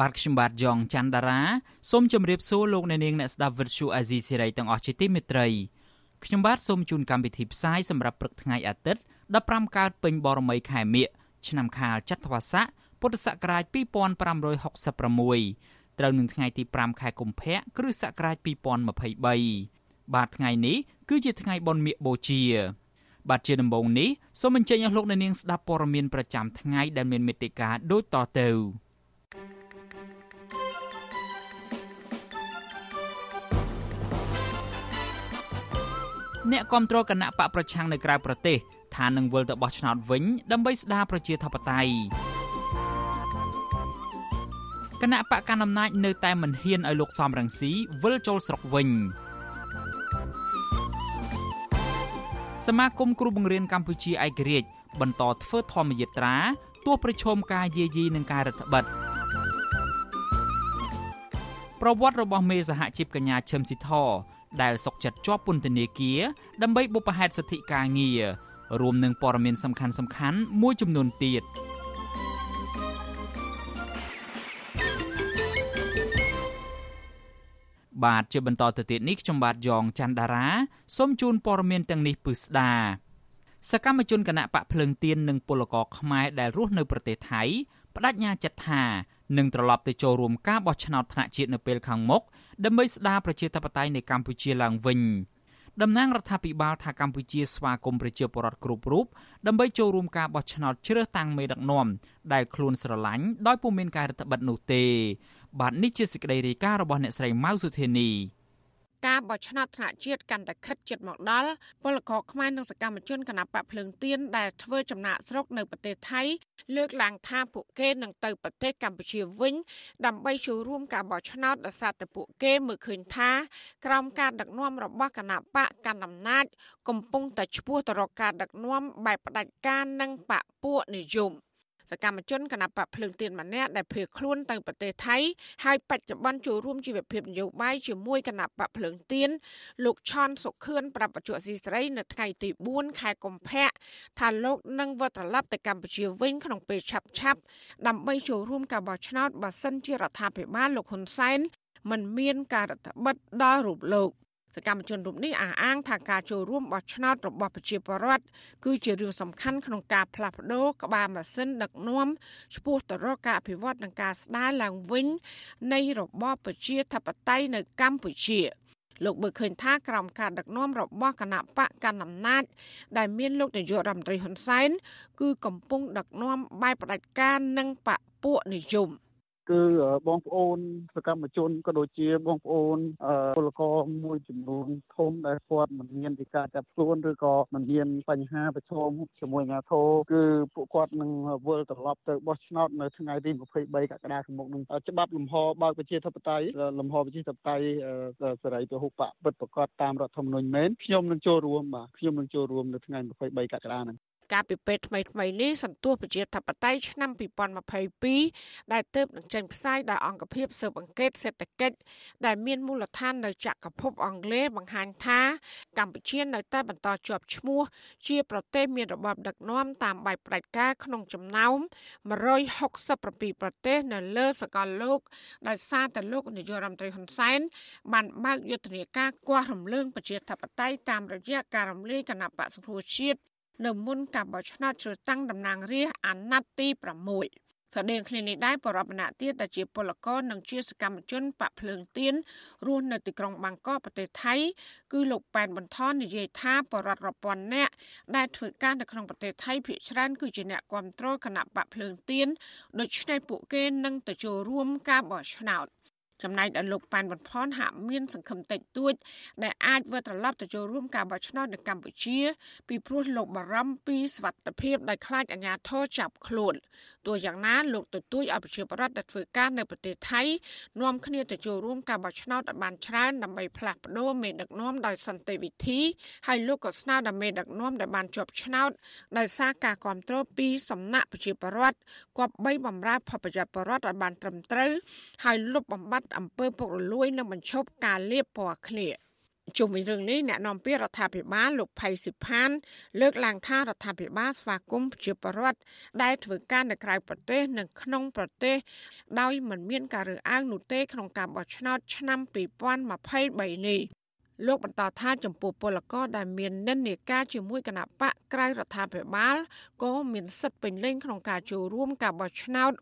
បាទខ្ញុំបាទយ៉ងច័ន្ទដារាសូមជម្រាបសួរលោកអ្នកនាងអ្នកស្ដាប់វិទ្យុអាស៊ីសេរីទាំងអស់ជាទីមេត្រីខ្ញុំបាទសូមជូនកម្មវិធីផ្សាយសម្រាប់ព្រឹកថ្ងៃអាទិត្យ15កើតពេញបរមីខែមិញឆ្នាំខាលចត្វាស័កពុទ្ធសករាជ2566ត្រូវនឹងថ្ងៃទី5ខែកុម្ភៈគ្រិស្តសករាជ2023បាទថ្ងៃនេះគឺជាថ្ងៃបុណ្យមាឃបូជាបាទជាដំបូងនេះសូមអញ្ជើញអស់លោកអ្នកនាងស្ដាប់ព័ត៌មានប្រចាំថ្ងៃដែលមានមេត្តាដូចតទៅ អ្នកគ្រប់គ្រងគណៈបកប្រឆាំងនៅក្រៅប្រទេសថានឹងវិលទៅបោះឆ្នោតវិញដើម្បីស្ដារប្រជាធិបតេយ្យគណៈបកកណ្ដាលអំណាចនៅតែមិនហ៊ានឲ្យលោកសំរងស៊ីវិលចូលស្រុកវិញសមាគមគ្រូបង្រៀនកម្ពុជាឯករាជ្យបន្តធ្វើធម្មយាត្រាទោះប្រឈមការយាយីនឹងការរដ្ឋបិទប្រវត្តិរបស់មេសហជីពកញ្ញាឈឹមស៊ីធ ដែលសុកចិត្តជាប់ពន្ធនាគារដើម្បីបុព្វហេតុសិទ្ធិការងាររួមនឹងព័ត៌មានសំខាន់សំខាន់មួយចំនួនទៀតបាទជាបន្តទៅទៀតនេះខ្ញុំបាទយ៉ងច័ន្ទដារាសូមជូនព័ត៌មានទាំងនេះពិស្ដាសកម្មជនគណៈបកភ្លើងទៀននិងពលករខ្មែរដែលរស់នៅប្រទេសថៃបដិញ្ញាចិត្តថានឹងត្រឡប់ទៅចូលរួមការបោះឆ្នោតថ្នាក់ជាតិនៅពេលខាងមុខ ដើម្បីស្ដារប្រជាធិបតេយ្យនៃកម្ពុជាឡើងវិញតំណាងរដ្ឋាភិបាលថាកម្ពុជាស្វាគមន៍ប្រជាពលរដ្ឋគ្រប់រូបដើម្បីចូលរួមការបោះឆ្នោតជ្រើសតាំងមេដឹកនាំដែលខ្លួនស្រឡាញ់ដោយពុំមានការរដ្ឋបិទនោះទេ បាទនេះជាសេចក្តីរាយការណ៍របស់អ្នកស្រីម៉ៅសុធានី ការបោះឆ្នោតថ្នាក់ជាតិកាន់តែខិតជិតមកដល់ពលករខ្មែរនិងសកម្មជនគណបកភ្លើងទៀនដែលធ្វើចំណាក់ស្រុកនៅប្រទេសថៃលើកឡើងថាពួកគេនឹងទៅប្រទេសកម្ពុជាវិញ ដើម្បីចូលរួមការបោះឆ្នោតដោយសារតែពួកគេមើលឃើញថាក្រោមការដឹកនាំរបស់គណបកកណ្ដាលអំណាចកំពុងតែឈ្មោះទៅរកការដឹកនាំបែបផ្ដាច់ការនិងបកពួកនិយម។ សកម្មជនគណបកភ្លើងទៀនម្នាក់ដែលភៀសខ្លួនទៅប្រទេសថៃហើយបច្ចុប្បន្នចូលរួមជីវភាពនយោបាយជាមួយគណបកភ្លើងទៀនលោកឆនសុខឿនប្រាប់បច្ចុប្បន្នស៊ីស្រីនៅថ្ងៃទី4ខែកុម្ភៈថាលោកនឹងវិលត្រឡប់ទៅកម្ពុជាវិញក្នុងពេលឆាប់ឆាប់ដើម្បីចូលរួមការបោះឆ្នោតបើសិនជារដ្ឋាភិបាលលោកហ៊ុនសែនមិនមានការរដ្ឋបិទដល់រូបលោក សកម្មជនរូបនេះអះអាងថាការចូលរួមបោះឆ្នោតរបស់ប្រជាពលរដ្ឋគឺជារឿងសំខាន់ក្នុងការផ្លាស់ប្ដូរក្បាលម៉ាស៊ីនដឹកនាំឆ្ពោះទៅរកការអភិវឌ្ឍនិងការស្ដារឡើងវិញនៃរបបប្រជាធិបតេយ្យនៅកម្ពុជាលោកមើលឃើញថាក្រោមការដឹកនាំរបស់គណៈបកកណ្ដាលអំណាចដែលមានលោកនាយករដ្ឋមន្ត្រីហ៊ុនសែនគឺកំពុងដឹកនាំបែបផ្ដាច់ការនិងបកពួកនិយម។ គឺបងប្អូនសកម្មជនក៏ដូចជាបងប្អូនពលករមួយចំនួនធំដែលគាត់មិនមានវិការចាប់ខ្លួនឬក៏មិនមានបញ្ហាប្រឈមជាមួយអាញាធរគឺពួកគាត់នឹងវិលត្រឡប់ទៅបោះឆ្នោតនៅថ្ងៃទី23កក្កដាឆ្នាំនេះច្បាប់លំហបើកប្រជាធិបតេយ្យលំហប្រជាធិបតេយ្យសេរីពហុបកពិតប្រកបតាមរដ្ឋធម្មនុញ្ញមែនខ្ញុំនឹងចូលរួមបាទខ្ញុំនឹងចូលរួមនៅថ្ងៃ23កក្កដាហ្នឹង កាលពីពេលថ្មីថ្មីនេះសន្ទុះប្រជាធិបតេយ្យឆ្នាំ2022ដែលទើបនឹងចេញផ្សាយដោយអង្គភាពស៊ើបអង្កេតសេដ្ឋកិច្ចដែលមានមូលដ្ឋាននៅចក្រភពអង់គ្លេសបង្ហាញថា កម្ពុជានៅតែបន្តជាប់ឈ្មោះ ជាប្រទេសមានរបបដឹកនាំតាមបែបផ្ដាច់ការក្នុងចំណោម167ប្រទេសនៅលើសកលលោកដោយសារតែលោកនាយករដ្ឋមន្ត្រីហ៊ុនសែនបានបើកយុទ្ធនាការគាស់រំលើងប្រជាធិបតេយ្យតាមរយៈការរំលាយគណៈបកសង្គ្រោះជាតិ នៅមុនការបោះឆ្នោតជ្រើសតាំងតំណាងរាស្ត្រអាណត្តិទី6ស្តីងគ្នានេះដែរបរិបណៈទៀតដែលជាពលករនិងជាសកម្មជនបកភ្លើងទៀនរស់នៅទីក្រុងបាងកកប្រទេសថៃ គឺលោកប៉ែនបន្ថននិយាយថាបរិវត្តរពាន់នាក់ដែលធ្វើការនៅក្នុងប្រទេសថៃភាគច្រើនគឺជាអ្នកគ្រប់គ្រងគណៈបកភ្លើងទៀនដូច្នេះពួកគេនឹងទៅចូលរួមការបោះឆ្នោត ចំណែកដល់លោកប៉ែនបំផនហាក់មានសង្ឃឹមតិចតួច ដែលអាចវិលត្រឡប់ទៅចូលរួមការបោះឆ្នោតនៅកម្ពុជា ពីព្រោះលោកបារម្ភពីសវត្ថិភាពដោយខ្លាចអាជ្ញាធរចាប់ខ្លួនទោះយ៉ាងណាលោកទទូចឲ្យប្រជាពលរដ្ឋដែលធ្វើការនៅប្រទេសថៃនាំគ្នាទៅចូលរួមការបោះឆ្នោតឲ្យបានច្រើនដើម្បីផ្លាស់ប្ដូរមេដឹកនាំដោយសន្តិវិធីហើយលោកក៏ស្នើដល់មេដឹកនាំដែលបានជាប់ឆ្នោតដោយសារការគ្រប់គ្រងពីសំណាក់ប្រជាពលរដ្ឋគប្បីបំរើផលប្រយោជន៍ប្រជាពលរដ្ឋឲ្យបានត្រឹមត្រូវហើយលុបបំបាត់អំពើពុករលួយនិងបញ្ឈប់ការលៀបពណ៌គ្នាជុំវិញរឿងនេះអ្នកនាំពាក្យរដ្ឋាភិបាលលោកផៃសិផាន លើកឡើងថារដ្ឋាភិបាលស្វាគមន៍ប្រជាពលរដ្ឋដែលធ្វើការនៅក្រៅប្រទេស និងក្នុងប្រទេស ដោយមិនមានការរើសអើងនោះទេក្នុងការបោះឆ្នោតឆ្នាំ2023នេះ លោកបន្តថាចំពោះពលករដែលមាននិន្នាការជាមួយគណៈបកក្រៅរដ្ឋាភិបាលក៏មានសិទ្ធិពេញលេញក្នុងការចូលរួមការបោះឆ្នោត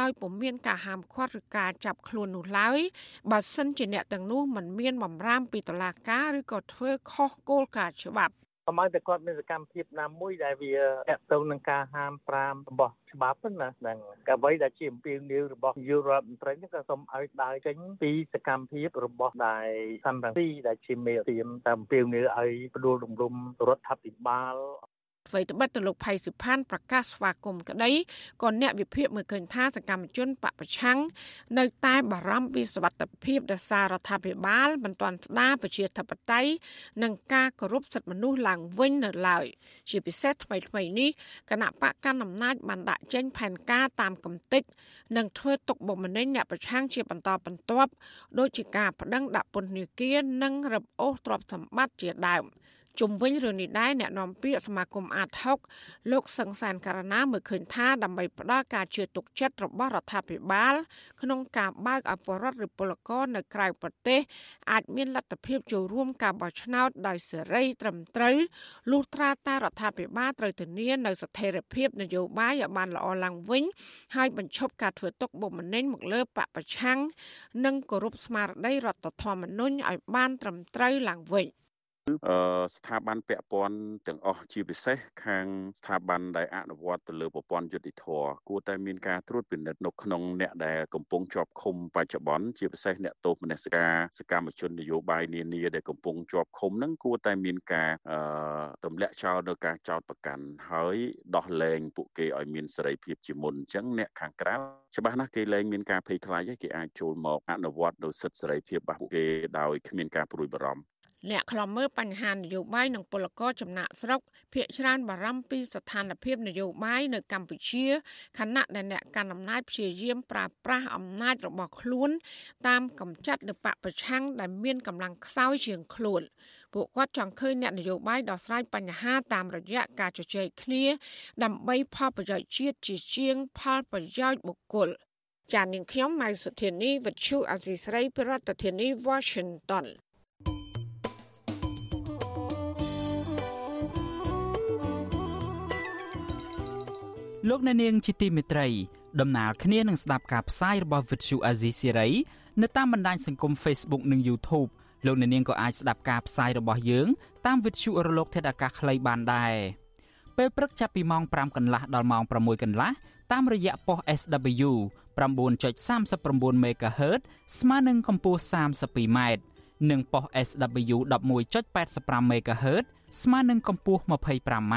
ដោយពុំមានការហាមឃាត់ឬការចាប់ខ្លួននោះឡើយបើសិនជាអ្នកទាំងនោះមិនមានបំរាមពីតុលាការឬក៏ធ្វើខុសគោលការណ៍ច្បាប់ ប្រហែលតែគាត់មានសកម្មភាពណាមួយដែលវាតកតងនឹងការហាម5របស់ច្បាប់ណាហ្នឹងអ្វីដែលជាអំពាវនាវរបស់យុរដ្ឋមន្ត្រីនេះក៏សូមឲ្យដើរចេញពីសកម្មភាពរបស់ដែលសន្តិភាពដែលជាមេរៀនតាមអំពាវនាវឲ្យផ្ដួលរំលំរដ្ឋាភិបាល អ្វីត្បិតទៅលោកផៃសុផានប្រកាសស្វាគមន៍ក្តីក៏អ្នកវិភាគមើលឃើញថាសកម្មជនបពប្រឆាំងនៅតែបារម្ភពីសវត្ថិភាពដសាររដ្ឋាភិបាលមិនទាន់ស្ដារប្រជាធិបតេយ្យនិងការគោរពសិទ្ធិមនុស្សឡើងវិញនៅឡើយជាពិសេសថ្មីថ្មីនេះគណៈបកកណ្ដាលអំណាចបានដាក់ចេញផែនការតាមកំតិចនិងធ្វើទុកបុកម្នេញអ្នកប្រឆាំងជាបន្តបន្ទាប់ដោយជាការប្តឹងដាក់ពន្ធនាគារនិងរឹបអូសទ្រព្យសម្បត្តិជាដើម។ ជុំវិញរឿងនេះដែរអ្នកនាំពាក្យសមាគមអាត6លោកសង្សានករណាមើលឃើញថាដើម្បីផ្ដល់ការជឿទុកចិត្តរបស់រដ្ឋាភិបាល ក្នុងការបើកអពរដ្ឋឬពលករនៅក្រៅប្រទេស អាចមានលទ្ធភាពចូលរួមការបោះឆ្នោតដោយសេរី ត្រឹមត្រូវលុះត្រាតែរដ្ឋាភិបាលត្រូវធានានៅស្ថិរភាពនយោបាយឲ្យបានល្អឡើងវិញ ហើយបញ្ឈប់ការធ្វើទុកបុកម្នេញមកលើបពប្រឆាំងនិងគោរពស្មារតីរដ្ឋធម្មនុញ្ញឲ្យបានត្រឹមត្រូវឡើងវិញ។ ស្ថាប័នពាក់ព័ន្ធទាំងអស់ជាពិសេសខាងស្ថាប័នដែលអនុវត្តទៅលើប្រព័ន្ធយុតិធធគួរតែមានការត្រួតពិនិត្យនៅក្នុងអ្នកដែលកំពុងជាប់ឃុំបច្ចុប្បន្នជាពិសេសអ្នកទោសមនសិការសកម្មជននយោបាយនានាដែលកំពុងជាប់ឃុំហ្នឹងគួរតែមានការទម្លាក់ចោលនៅការចោតប្រកាន់ហើយដោះលែងពួកគេឲ្យមានសេរីភាពជាមុនអញ្ចឹងអ្នកខាងក្រៅច្បាស់ណាស់គេលែងមានការភ័យខ្លាចទេគេអាចចូលមកអនុវត្តនៅសិទ្ធិសេរីភាពរបស់ពួកគេដោយគ្មានការព្រួយបារម្ភ អ្នកខ្លំមើលបញ្ហានយោបាយនិងពលករចំណាក់ស្រុកភាកច្រើនបារម្ភពីស្ថានភាពនយោបាយនៅកម្ពុជាខណៈដែលអ្នកកាន់អំណាចព្យាយាមប្រើប្រាស់អំណាចរបស់ខ្លួន តាមកំចាត់នៅបពប្រឆាំងដែលមានកម្លាំងខ្សោយជាងខ្លួនពួកគាត់ចង់ឃើញអ្នកនយោបាយដោះស្រាយបញ្ហាតាមរយៈការជជែកគ្នា ដើម្បីផលប្រយោជន៍ជាតិជាជាងផលប្រយោជន៍បុគ្គលចាននាងខ្ញុំម៉ៃសុធានីវិទ្យុអសីស្រីប្រធានាធិបតី Washington លោកអ្នកនាងជាទីមេត្រីដំណើរគ្នានឹងស្ដាប់ការផ្សាយរបស់ Vuthu Azizi Siri នៅតាមបណ្ដាញសង្គម Facebook និង YouTube លោកអ្នកនាងក៏អាចស្ដាប់ការផ្សាយរបស់យើង តាម Vuthu រលកធាតុអាកាសខ្លីបានដែរពេលព្រឹកចាប់ពីម៉ោង5កន្លះដល់ម៉ោង6កន្លះតាមរយៈប៉ុស SW 9.39 MHz ស្មើនឹងកម្ពស់ 32m និងប៉ុស SW 11.85 MHz ស្មើនឹងកម្ពស់ 25m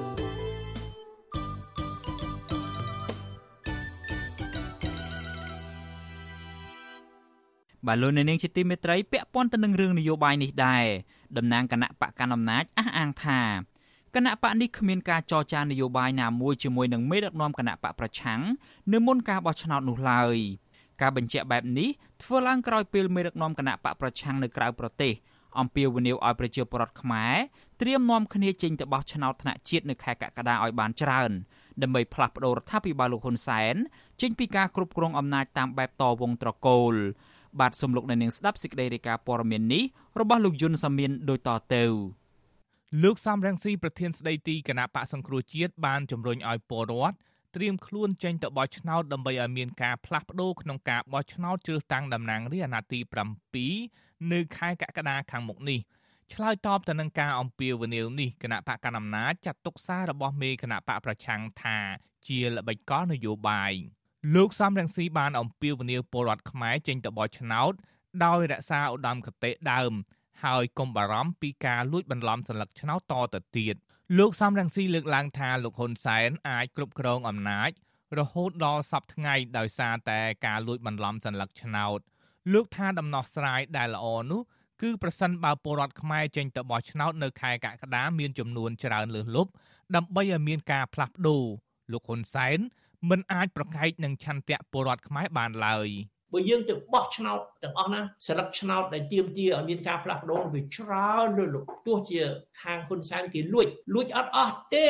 បាទលោកអ្នកនាងជាទីមេត្រីពាក់ព័ន្ធទៅនឹងរឿងនយោបាយនេះដែរតំណាងគណៈបកកណ្ដាលអំណាចអះអាងថាគណៈបកនេះគ្មានការចរចានយោបាយណាមួយជាមួយនឹងមេដឹកនាំគណៈបកប្រឆាំងនៅមុនការបោះឆ្នោតនោះឡើយការបញ្ជាក់បែបនេះធ្វើឡើងក្រោយពេលមេដឹកនាំគណៈបកប្រឆាំងនៅក្រៅប្រទេសអំពាវនាវឲ្យប្រជាពលរដ្ឋខ្មែរត្រៀមនាំគ្នាចេញទៅបោះឆ្នោតថ្នាក់ជាតិនៅខែកក្កដាឲ្យបានច្រើនដើម្បីផ្លាស់ប្តូររដ្ឋាភិបាលលោកហ៊ុនសែនចេញពីការគ្រប់គ្រងអំណាចតាមបែបតវងត្រកូល បាទសូមលោកអ្នកនាងស្ដាប់សេចក្តីរាយការណ៍ព័ត៌មាននេះរបស់លោកយុនសាមៀនដូចតទៅលោកសំរងស៊ីប្រធានស្ដីទីគណៈបកសង្គ្រោះជាតិបានជំរុញឲ្យពលរដ្ឋត្រៀមខ្លួនចេញទៅបោះឆ្នោតដើម្បីឲ្យមានការផ្លាស់ប្ដូរក្នុងការបោះឆ្នោតជ្រើសតាំងតំណាងរាស្ត្រអាណត្តិទី7នៅខែកក្កដាខាងមុខនេះឆ្លើយតបទៅនឹងការអំពាវនាវនេះគណៈបកកណ្ដាលអំណាចចាត់ទុកសាររបស់មេគណៈបកប្រឆាំងថាជាល្បិចកលនយោបាយ លោកសំរងស៊ីបានអំពាវនាវពលរដ្ឋខ្មែរចេញទៅបោះឆ្នោតដោយរក្សាឧត្តមគតិដើមហើយកុំបារម្ភពីការលួចបន្លំសัญลักษณ์ឆ្នោតតទៅទៀតលោកសំរងស៊ីលើកឡើងថាលោកហ៊ុនសែនអាចគ្រប់គ្រងអំណាចរហូតដល់សពថ្ងៃដោយសារតែការលួចបន្លំសัญลักษณ์ឆ្នោតលោកថាដំណោះស្រាយដែលល្អនោះគឺប្រសិនបើពលរដ្ឋខ្មែរចេញទៅបោះឆ្នោតនៅខែកក្កដាមានចំនួនច្រើនលើសលប់ដើម្បីឲ្យមានការផ្លាស់ប្ដូរលោកហ៊ុនសែន មិនអាចប្រកែកនឹងឆន្ទៈពលរដ្ឋខ្មែរបានឡើយ។បើយើងទៅបោះឆ្នោតទាំងអស់ណាសិលឹកឆ្នោតដែលទៀមទាឲ្យមានការផ្លាស់ប្ដូរវាច្រើនលើលោកទោះជាខាងហ៊ុនសែនគេលួចលួចអត់អស់ទេ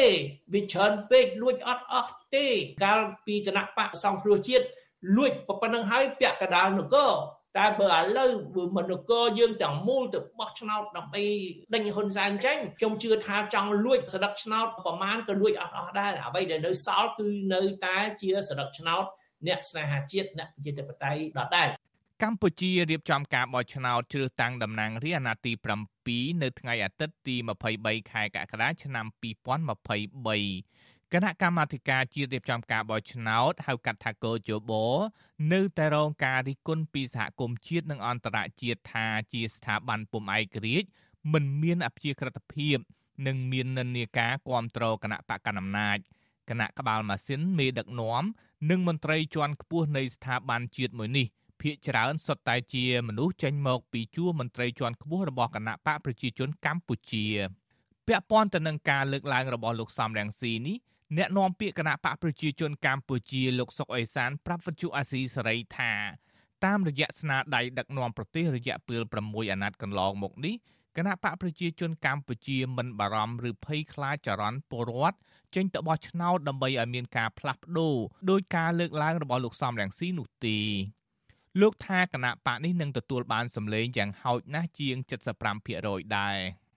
វាច្រើនពេកលួចអត់អស់ទេកាលពីគណៈបកសង្គ្រោះជាតិលួចប៉ុណ្្នឹងហើយពាក់កដាលនគរ តែបើឥឡូវមនគរយើងទាំងមូលទៅបោះឆ្នោតដើម្បីដេញហ៊ុនសែនចេញខ្ញុំជឿថាចង់លួចសដឹកឆ្នោតប្រមាណក៏លួចអត់អស់ដែរអ្វីដែលនៅសល់គឺនៅតែជាសដឹកឆ្នោតអ្នកស្នេហាជាតិអ្នកប្រជាធិបតេយ្យដដែលកម្ពុជារៀបចំការបោះឆ្នោតជ្រើសតាំងតំណាងរាស្ត្រអាណត្តិទី7នៅថ្ងៃអាទិត្យទី23ខែកក្កដាឆ្នាំ2023 គណៈកម្មាធិការជាតិរៀបចំការបោះឆ្នោតហៅកាត់ថាកោជបនៅតែរងការរិះគន់ពីសហគមន៍ជាតិនិងអន្តរជាតិថាជាស្ថាប័នពុំឯករាជ្យមិនមានអព្យាក្រឹតភាព និងមាននិន្នាការគ្រប់គ្រងគណៈបកកណ្ដាលអំណាចគណៈក្បាលម៉ាស៊ីនមេដឹកនាំនិងមន្ត្រីជាន់ខ្ពស់នៃស្ថាប័នជាតិមួយនេះភាកច្រើនសុទ្ធតែជាមនុស្សចេញមកពីជួរមន្ត្រីជាន់ខ្ពស់របស់គណៈបកប្រជាជនកម្ពុជាពាក់ព័ន្ធទៅនឹងការលើកឡើងរបស់លោកសំរងស៊ីនេះ អ្នកនាំពាក្យគណៈបកប្រជាជនកម្ពុជាលោកសុកអេសាន ប្រាប់វិទ្យុអាស៊ីសេរីថាតាមរយៈស្នាដៃដឹកនាំប្រទេសរយៈពេល6អាណត្តិកន្លងមកនេះគណៈបកប្រជាជនកម្ពុជាមិនបារម្ភឬភ័យខ្លាចចរន្តពលរដ្ឋចេញទៅបោះឆ្នោតដើម្បីឲ្យមានការផ្លាស់ប្ដូរដោយការលើកឡើងរបស់លោកសំរងស៊ីនោះទេលោកថាគណៈបកនេះនឹងទទួលបានសម្លេងយ៉ាងហោចណាស់ជាង75%ដែរួ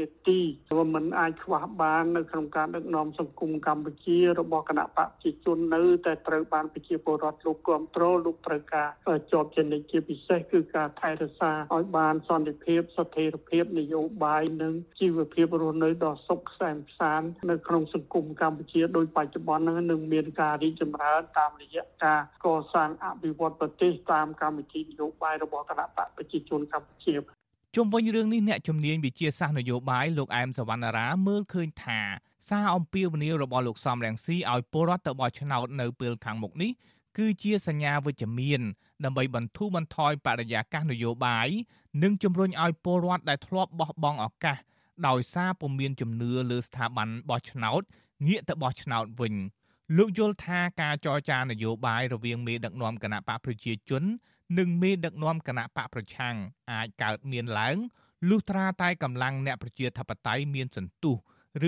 នាទីដែលมันអាចខ្វះបាននៅក្នុងការដឹកនាំសង្គមកម្ពុជារបស់គណៈបកប្រជាជននៅតែត្រូវបានប្រជាពលរដ្ឋលោកគ្រប់គ្រងលោកត្រូវការជាប់ជានិច្ចជាពិសេសគឺការថែរក្សាឲ្យបានសន្តិភាពស្ថិរភាពនយោបាយនិងជីវភាពរស់នៅដ៏សុខសែនសាននៅក្នុងសង្គមកម្ពុជាដោយបច្ចុប្បន្ននឹងមានការរីកចម្រើនតាមរយៈការកសាងអភិវឌ្ឍប្រទេសតាមកម្មវិធីនយោបាយរបស់គណៈបកប្រជាជនកម្ពុជា ជុំវិញរឿងនេះអ្នកជំនាញវិជាសាស្ត្រនយោបាយលោកអែមសវណ្ណារាមើលឃើញថាសារអំពាវនាវរបស់លោកសំរងស៊ីឲ្យពលរដ្ឋទៅបោះឆ្នោតនៅពេលខាងមុខនេះគឺជាសញ្ញាវិជ្ជមានដើម្បីបន្ធូរបន្ថយបរិយាកាសនយោបាយនិងជំរុញឲ្យពលរដ្ឋដែលធ្លាប់បោះបង់ឱកាសដោយសារពុំមានជំនឿលើស្ថាប័នបោះឆ្នោតងាកទៅបោះឆ្នោតវិញលោកយល់ថាការចរចានយោបាយរវាងមេដឹកនាំគណៈបកប្រជាជន និងមេដឹកនាំគណៈបកប្រឆាំងអាចកើតមានឡើងលុះត្រាតែកម្លាំងអ្នកប្រជាធិបតេយ្យមានសន្ទុះ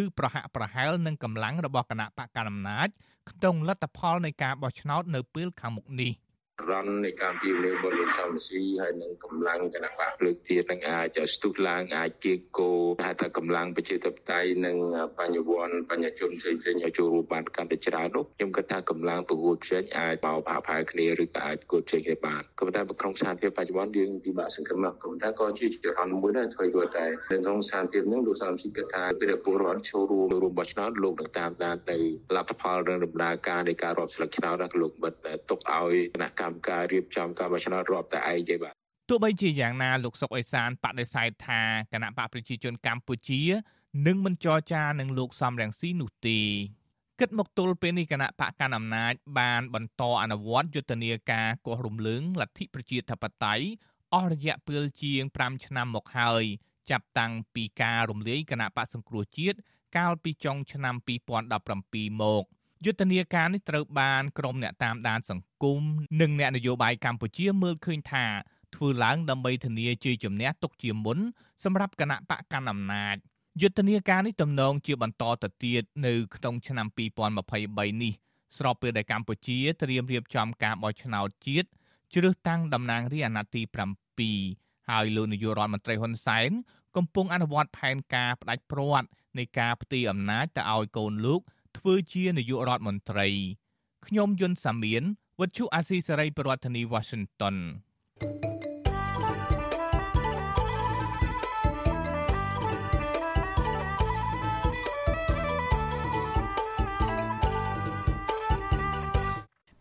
ឬប្រហាក់ប្រហែលនឹងកម្លាំងរបស់គណៈបកកណ្ដាលអំណាចក្នុងលទ្ធផលនៃការបោះឆ្នោតនៅពេលខាងមុខនេះ។ រននៃការពីលើបរិសំស៊ីហើយនឹងកម្លាំងគណៈបកលើកទៀតនឹងអាចស្ទុះឡើងអាចគៀកោថាថាកម្លាំងប្រជាធិបតេយ្យនិងបញ្ញវន្តបញ្ញជនផ្សេងផ្សេងឲ្យចូលរួមបានកាន់តែច្រើននោះខ្ញុំគិតថាកម្លាំងប្រកួតចេញអាចបោផាផាគ្នាឬក៏អាចប្រកួតចេញគ្នាបានក៏ប៉ុន្តែក្នុងស្ថានភាពបច្ចុប្បន្នយើងពិបាកសង្ឃឹមក៏ប៉ុន្តែក៏ជាចរន្តមួយដែរធ្វើទៅតែនៅក្នុងស្ថានភាពនេះលោកសំស៊ីគិតថាពេលពលរដ្ឋចូលរួមរួមបោះឆ្នោតលោកនឹងតាមដានទៅលទ្ធផលរឿងដំណើរការនៃការរាប់ស្លឹកឆ្នោតដល់លោកបិទទុកឲ្យគណៈកម្មការរៀបចំការបោះឆ្នោតរាប់តែឯងទេបាទទោះបីជាយ៉ាងណាលោកសុកអេសានបដិសេធថាគណៈបកប្រជាជនកម្ពុជានឹងមិនចរចានឹងលោកសំរងស៊ីនោះទេគិតមកទល់ពេលនេះគណៈបកកណ្ដាលអំណាចបានបន្តអនុវត្តយុទ្ធនាការកោះរំលើងលទ្ធិប្រជាធិបតេយ្យអស់រយៈពេលជាង5ឆ្នាំមកហើយចាប់តាំងពីការរំលាយគណៈបកសង្គ្រោះជាតិកាលពីចុងឆ្នាំ2017មក យុទ្ធនាការនេះត្រូវបានក្រុមអ្នកតាមដានសង្គមនិងអ្នកនយោបាយកម្ពុជាមើលឃើញថាធ្វើឡើងដើម្បីធានាជ័យជំនះទុកជាមុនសម្រាប់គណៈបកកណ្ដាលអំណាចយុទ្ធនាការនេះទំនងជាបន្តទៅទៀតនៅក្នុងឆ្នាំ2023នេះស្របពេលដែលកម្ពុជាត្រៀមរៀបចំការបោះឆ្នោតជាតិជ្រើសតាំងតំណាងរាស្ត្រអាណត្តិទី7ហើយលោកនាយករដ្ឋមន្ត្រីហ៊ុនសែនកំពុងអនុវត្តផែនការផ្ដាច់ព្រាត់នៃការផ្ទេរអំណាចទៅឲ្យកូនលោក ធ្វើជានាយករដ្ឋមន្ត្រីខ្ញុំយុនសាមៀនវិទ្យុអាស៊ីសេរីប្រធានាធិបតី Washington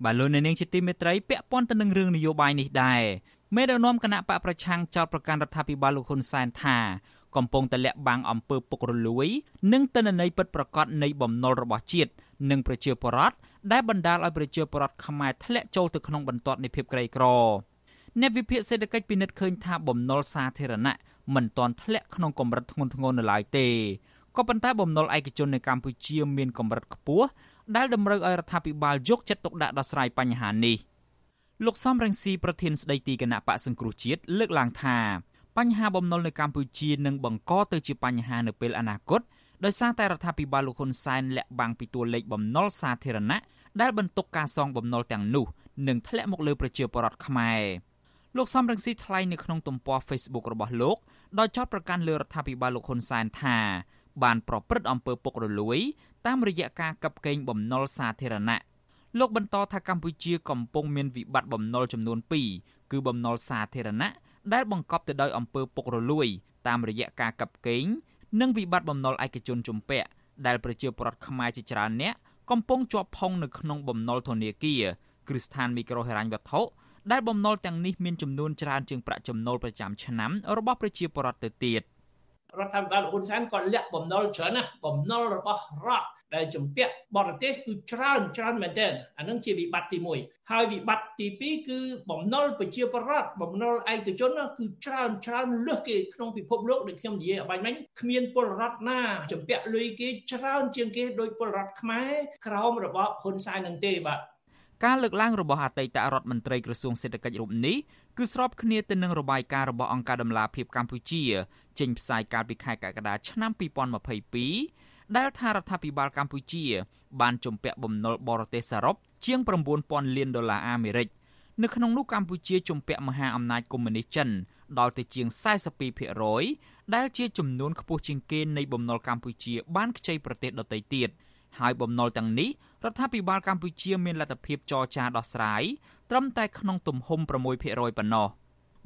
បាទលោកអ្នកនាងជាទីមេត្រីពាក់ព័ន្ធទៅនឹងរឿងនយោបាយនេះដែរមេដឹកនាំគណៈបកប្រឆាំងចោតប្រកាន់រដ្ឋាភិបាលលោកហ៊ុនសែនថា កំពុងតែលាក់បាំងអំពើពុករលួយ និងទិន្នន័យពិតប្រាកដនៃបំណុលរបស់ជាតិនិងប្រជាពលរដ្ឋដែលបណ្ដាលឲ្យប្រជាពលរដ្ឋខ្មែរធ្លាក់ចូលទៅក្នុងបន្ទាត់នៃភាពក្រីក្រអ្នកវិភាគសេដ្ឋកិច្ចពិនិត្យឃើញថាបំណុលសាធារណៈមិនទាន់ធ្លាក់ក្នុងកម្រិតធ្ងន់ធ្ងរនៅឡើយទេក៏ប៉ុន្តែបំណុលឯកជននៅកម្ពុជាមានកម្រិតខ្ពស់ដែលតម្រូវឲ្យរដ្ឋាភិបាលយកចិត្តទុកដាក់ដោះស្រាយបញ្ហានេះលោកសំរងស៊ីប្រធានស្ដីទីគណៈបកសង្គ្រោះជាតិលើកឡើងថា បញ្ហាបំណុលនៅកម្ពុជានឹងបង្កទៅជាបញ្ហានៅពេលអនាគតដោយសារតែរដ្ឋាភិបាលលោកហ៊ុនសែនលាក់បាំងពីតួលេខបំណុលសាធារណៈដែលបន្ទុកការសងបំណុលទាំងនោះនឹងធ្លាក់មកលើប្រជាពលរដ្ឋខ្មែរលោកសំរងស៊ីថ្លែងនៅក្នុងទំព័រ Facebook របស់លោកដោយចោទប្រកាន់លើរដ្ឋាភិបាលលោកហ៊ុនសែនថាបានប្រព្រឹត្តអំពើពុករលួយ តាមរយៈការកັບកេងបំណុលសាធារណៈលោកបន្តថាកម្ពុជាកំពុងមានវិបត្តិបំណុលចំនួន2គឺបំណុលសាធារណៈ ដែលបង្កប់ទៅដោយអំពើពុករលួយ តាមរយៈការកັບកេងនិងវិបត្តិបំណុលឯកជនជំពាក់ដែលប្រជាពលរដ្ឋខ្មែរជាច្រើនអ្នកកំពុងជាប់ផុងនៅក្នុងបំណុលធនាគារគ្រឹះស្ថានមីក្រូហិរញ្ញវត្ថុដែលបំណុលទាំងនេះមានចំនួនច្រើនជាងប្រាក់ចំណូលប្រចាំឆ្នាំរបស់ប្រជាពលរដ្ឋទៅទៀត រដ្ឋាភិបាលហ៊ុនសែនក៏លាក់បំណុលច្រើនណាស់បំណុលរបស់រដ្ឋដែលជំពាក់បរទេសគឺច្រើនច្រើនមែនទែនអានឹងជាវិបត្តិទី1ហើយវិបត្តិទី2គឺបំណុលប្រជាពលរដ្ឋបំណុលឯកជនគឺច្រើនច្រើនលើសគេក្នុងពិភពលោកដូចខ្ញុំនិយាយអបាញ់មិញគ្មានពលរដ្ឋណាជំពាក់លុយគេច្រើនជាងគេដោយពលរដ្ឋខ្មែរក្រោមរបបហ៊ុនសែននឹងទេបាទ ការលើកឡើងរបស់អតីតរដ្ឋមន្ត្រីក្រសួងសេដ្ឋកិច្ចរូបនេះគឺស្របគ្នាទៅនឹងរបាយការណ៍របស់អង្គការដំឡាភិបកម្ពុជាចេញផ្សាយកាលពីខែកក្កដាឆ្នាំ2022ដែលថារដ្ឋាភិបាលកម្ពុជា បានជំពាក់បំណុលបរទេសសរុបជាង9000លានដុល្លារអាមេរិកនៅក្នុងនោះកម្ពុជាជំពាក់មហាអំណាចកុម្មុយនីសចិនដល់ទៅជាង42%ដែលជាចំនួនខ្ពស់ជាងគេនៃបំណុលកម្ពុជាបានខ្ចីប្រទេសដទៃទៀតហើយបំណុលទាំងនេះ រដ្ឋាភិបាលកម្ពុជាមានលទ្ធភាពចរចាដោះស្រាយត្រឹមតែក្នុងទំហំ6%ប៉ុណ្ណោះ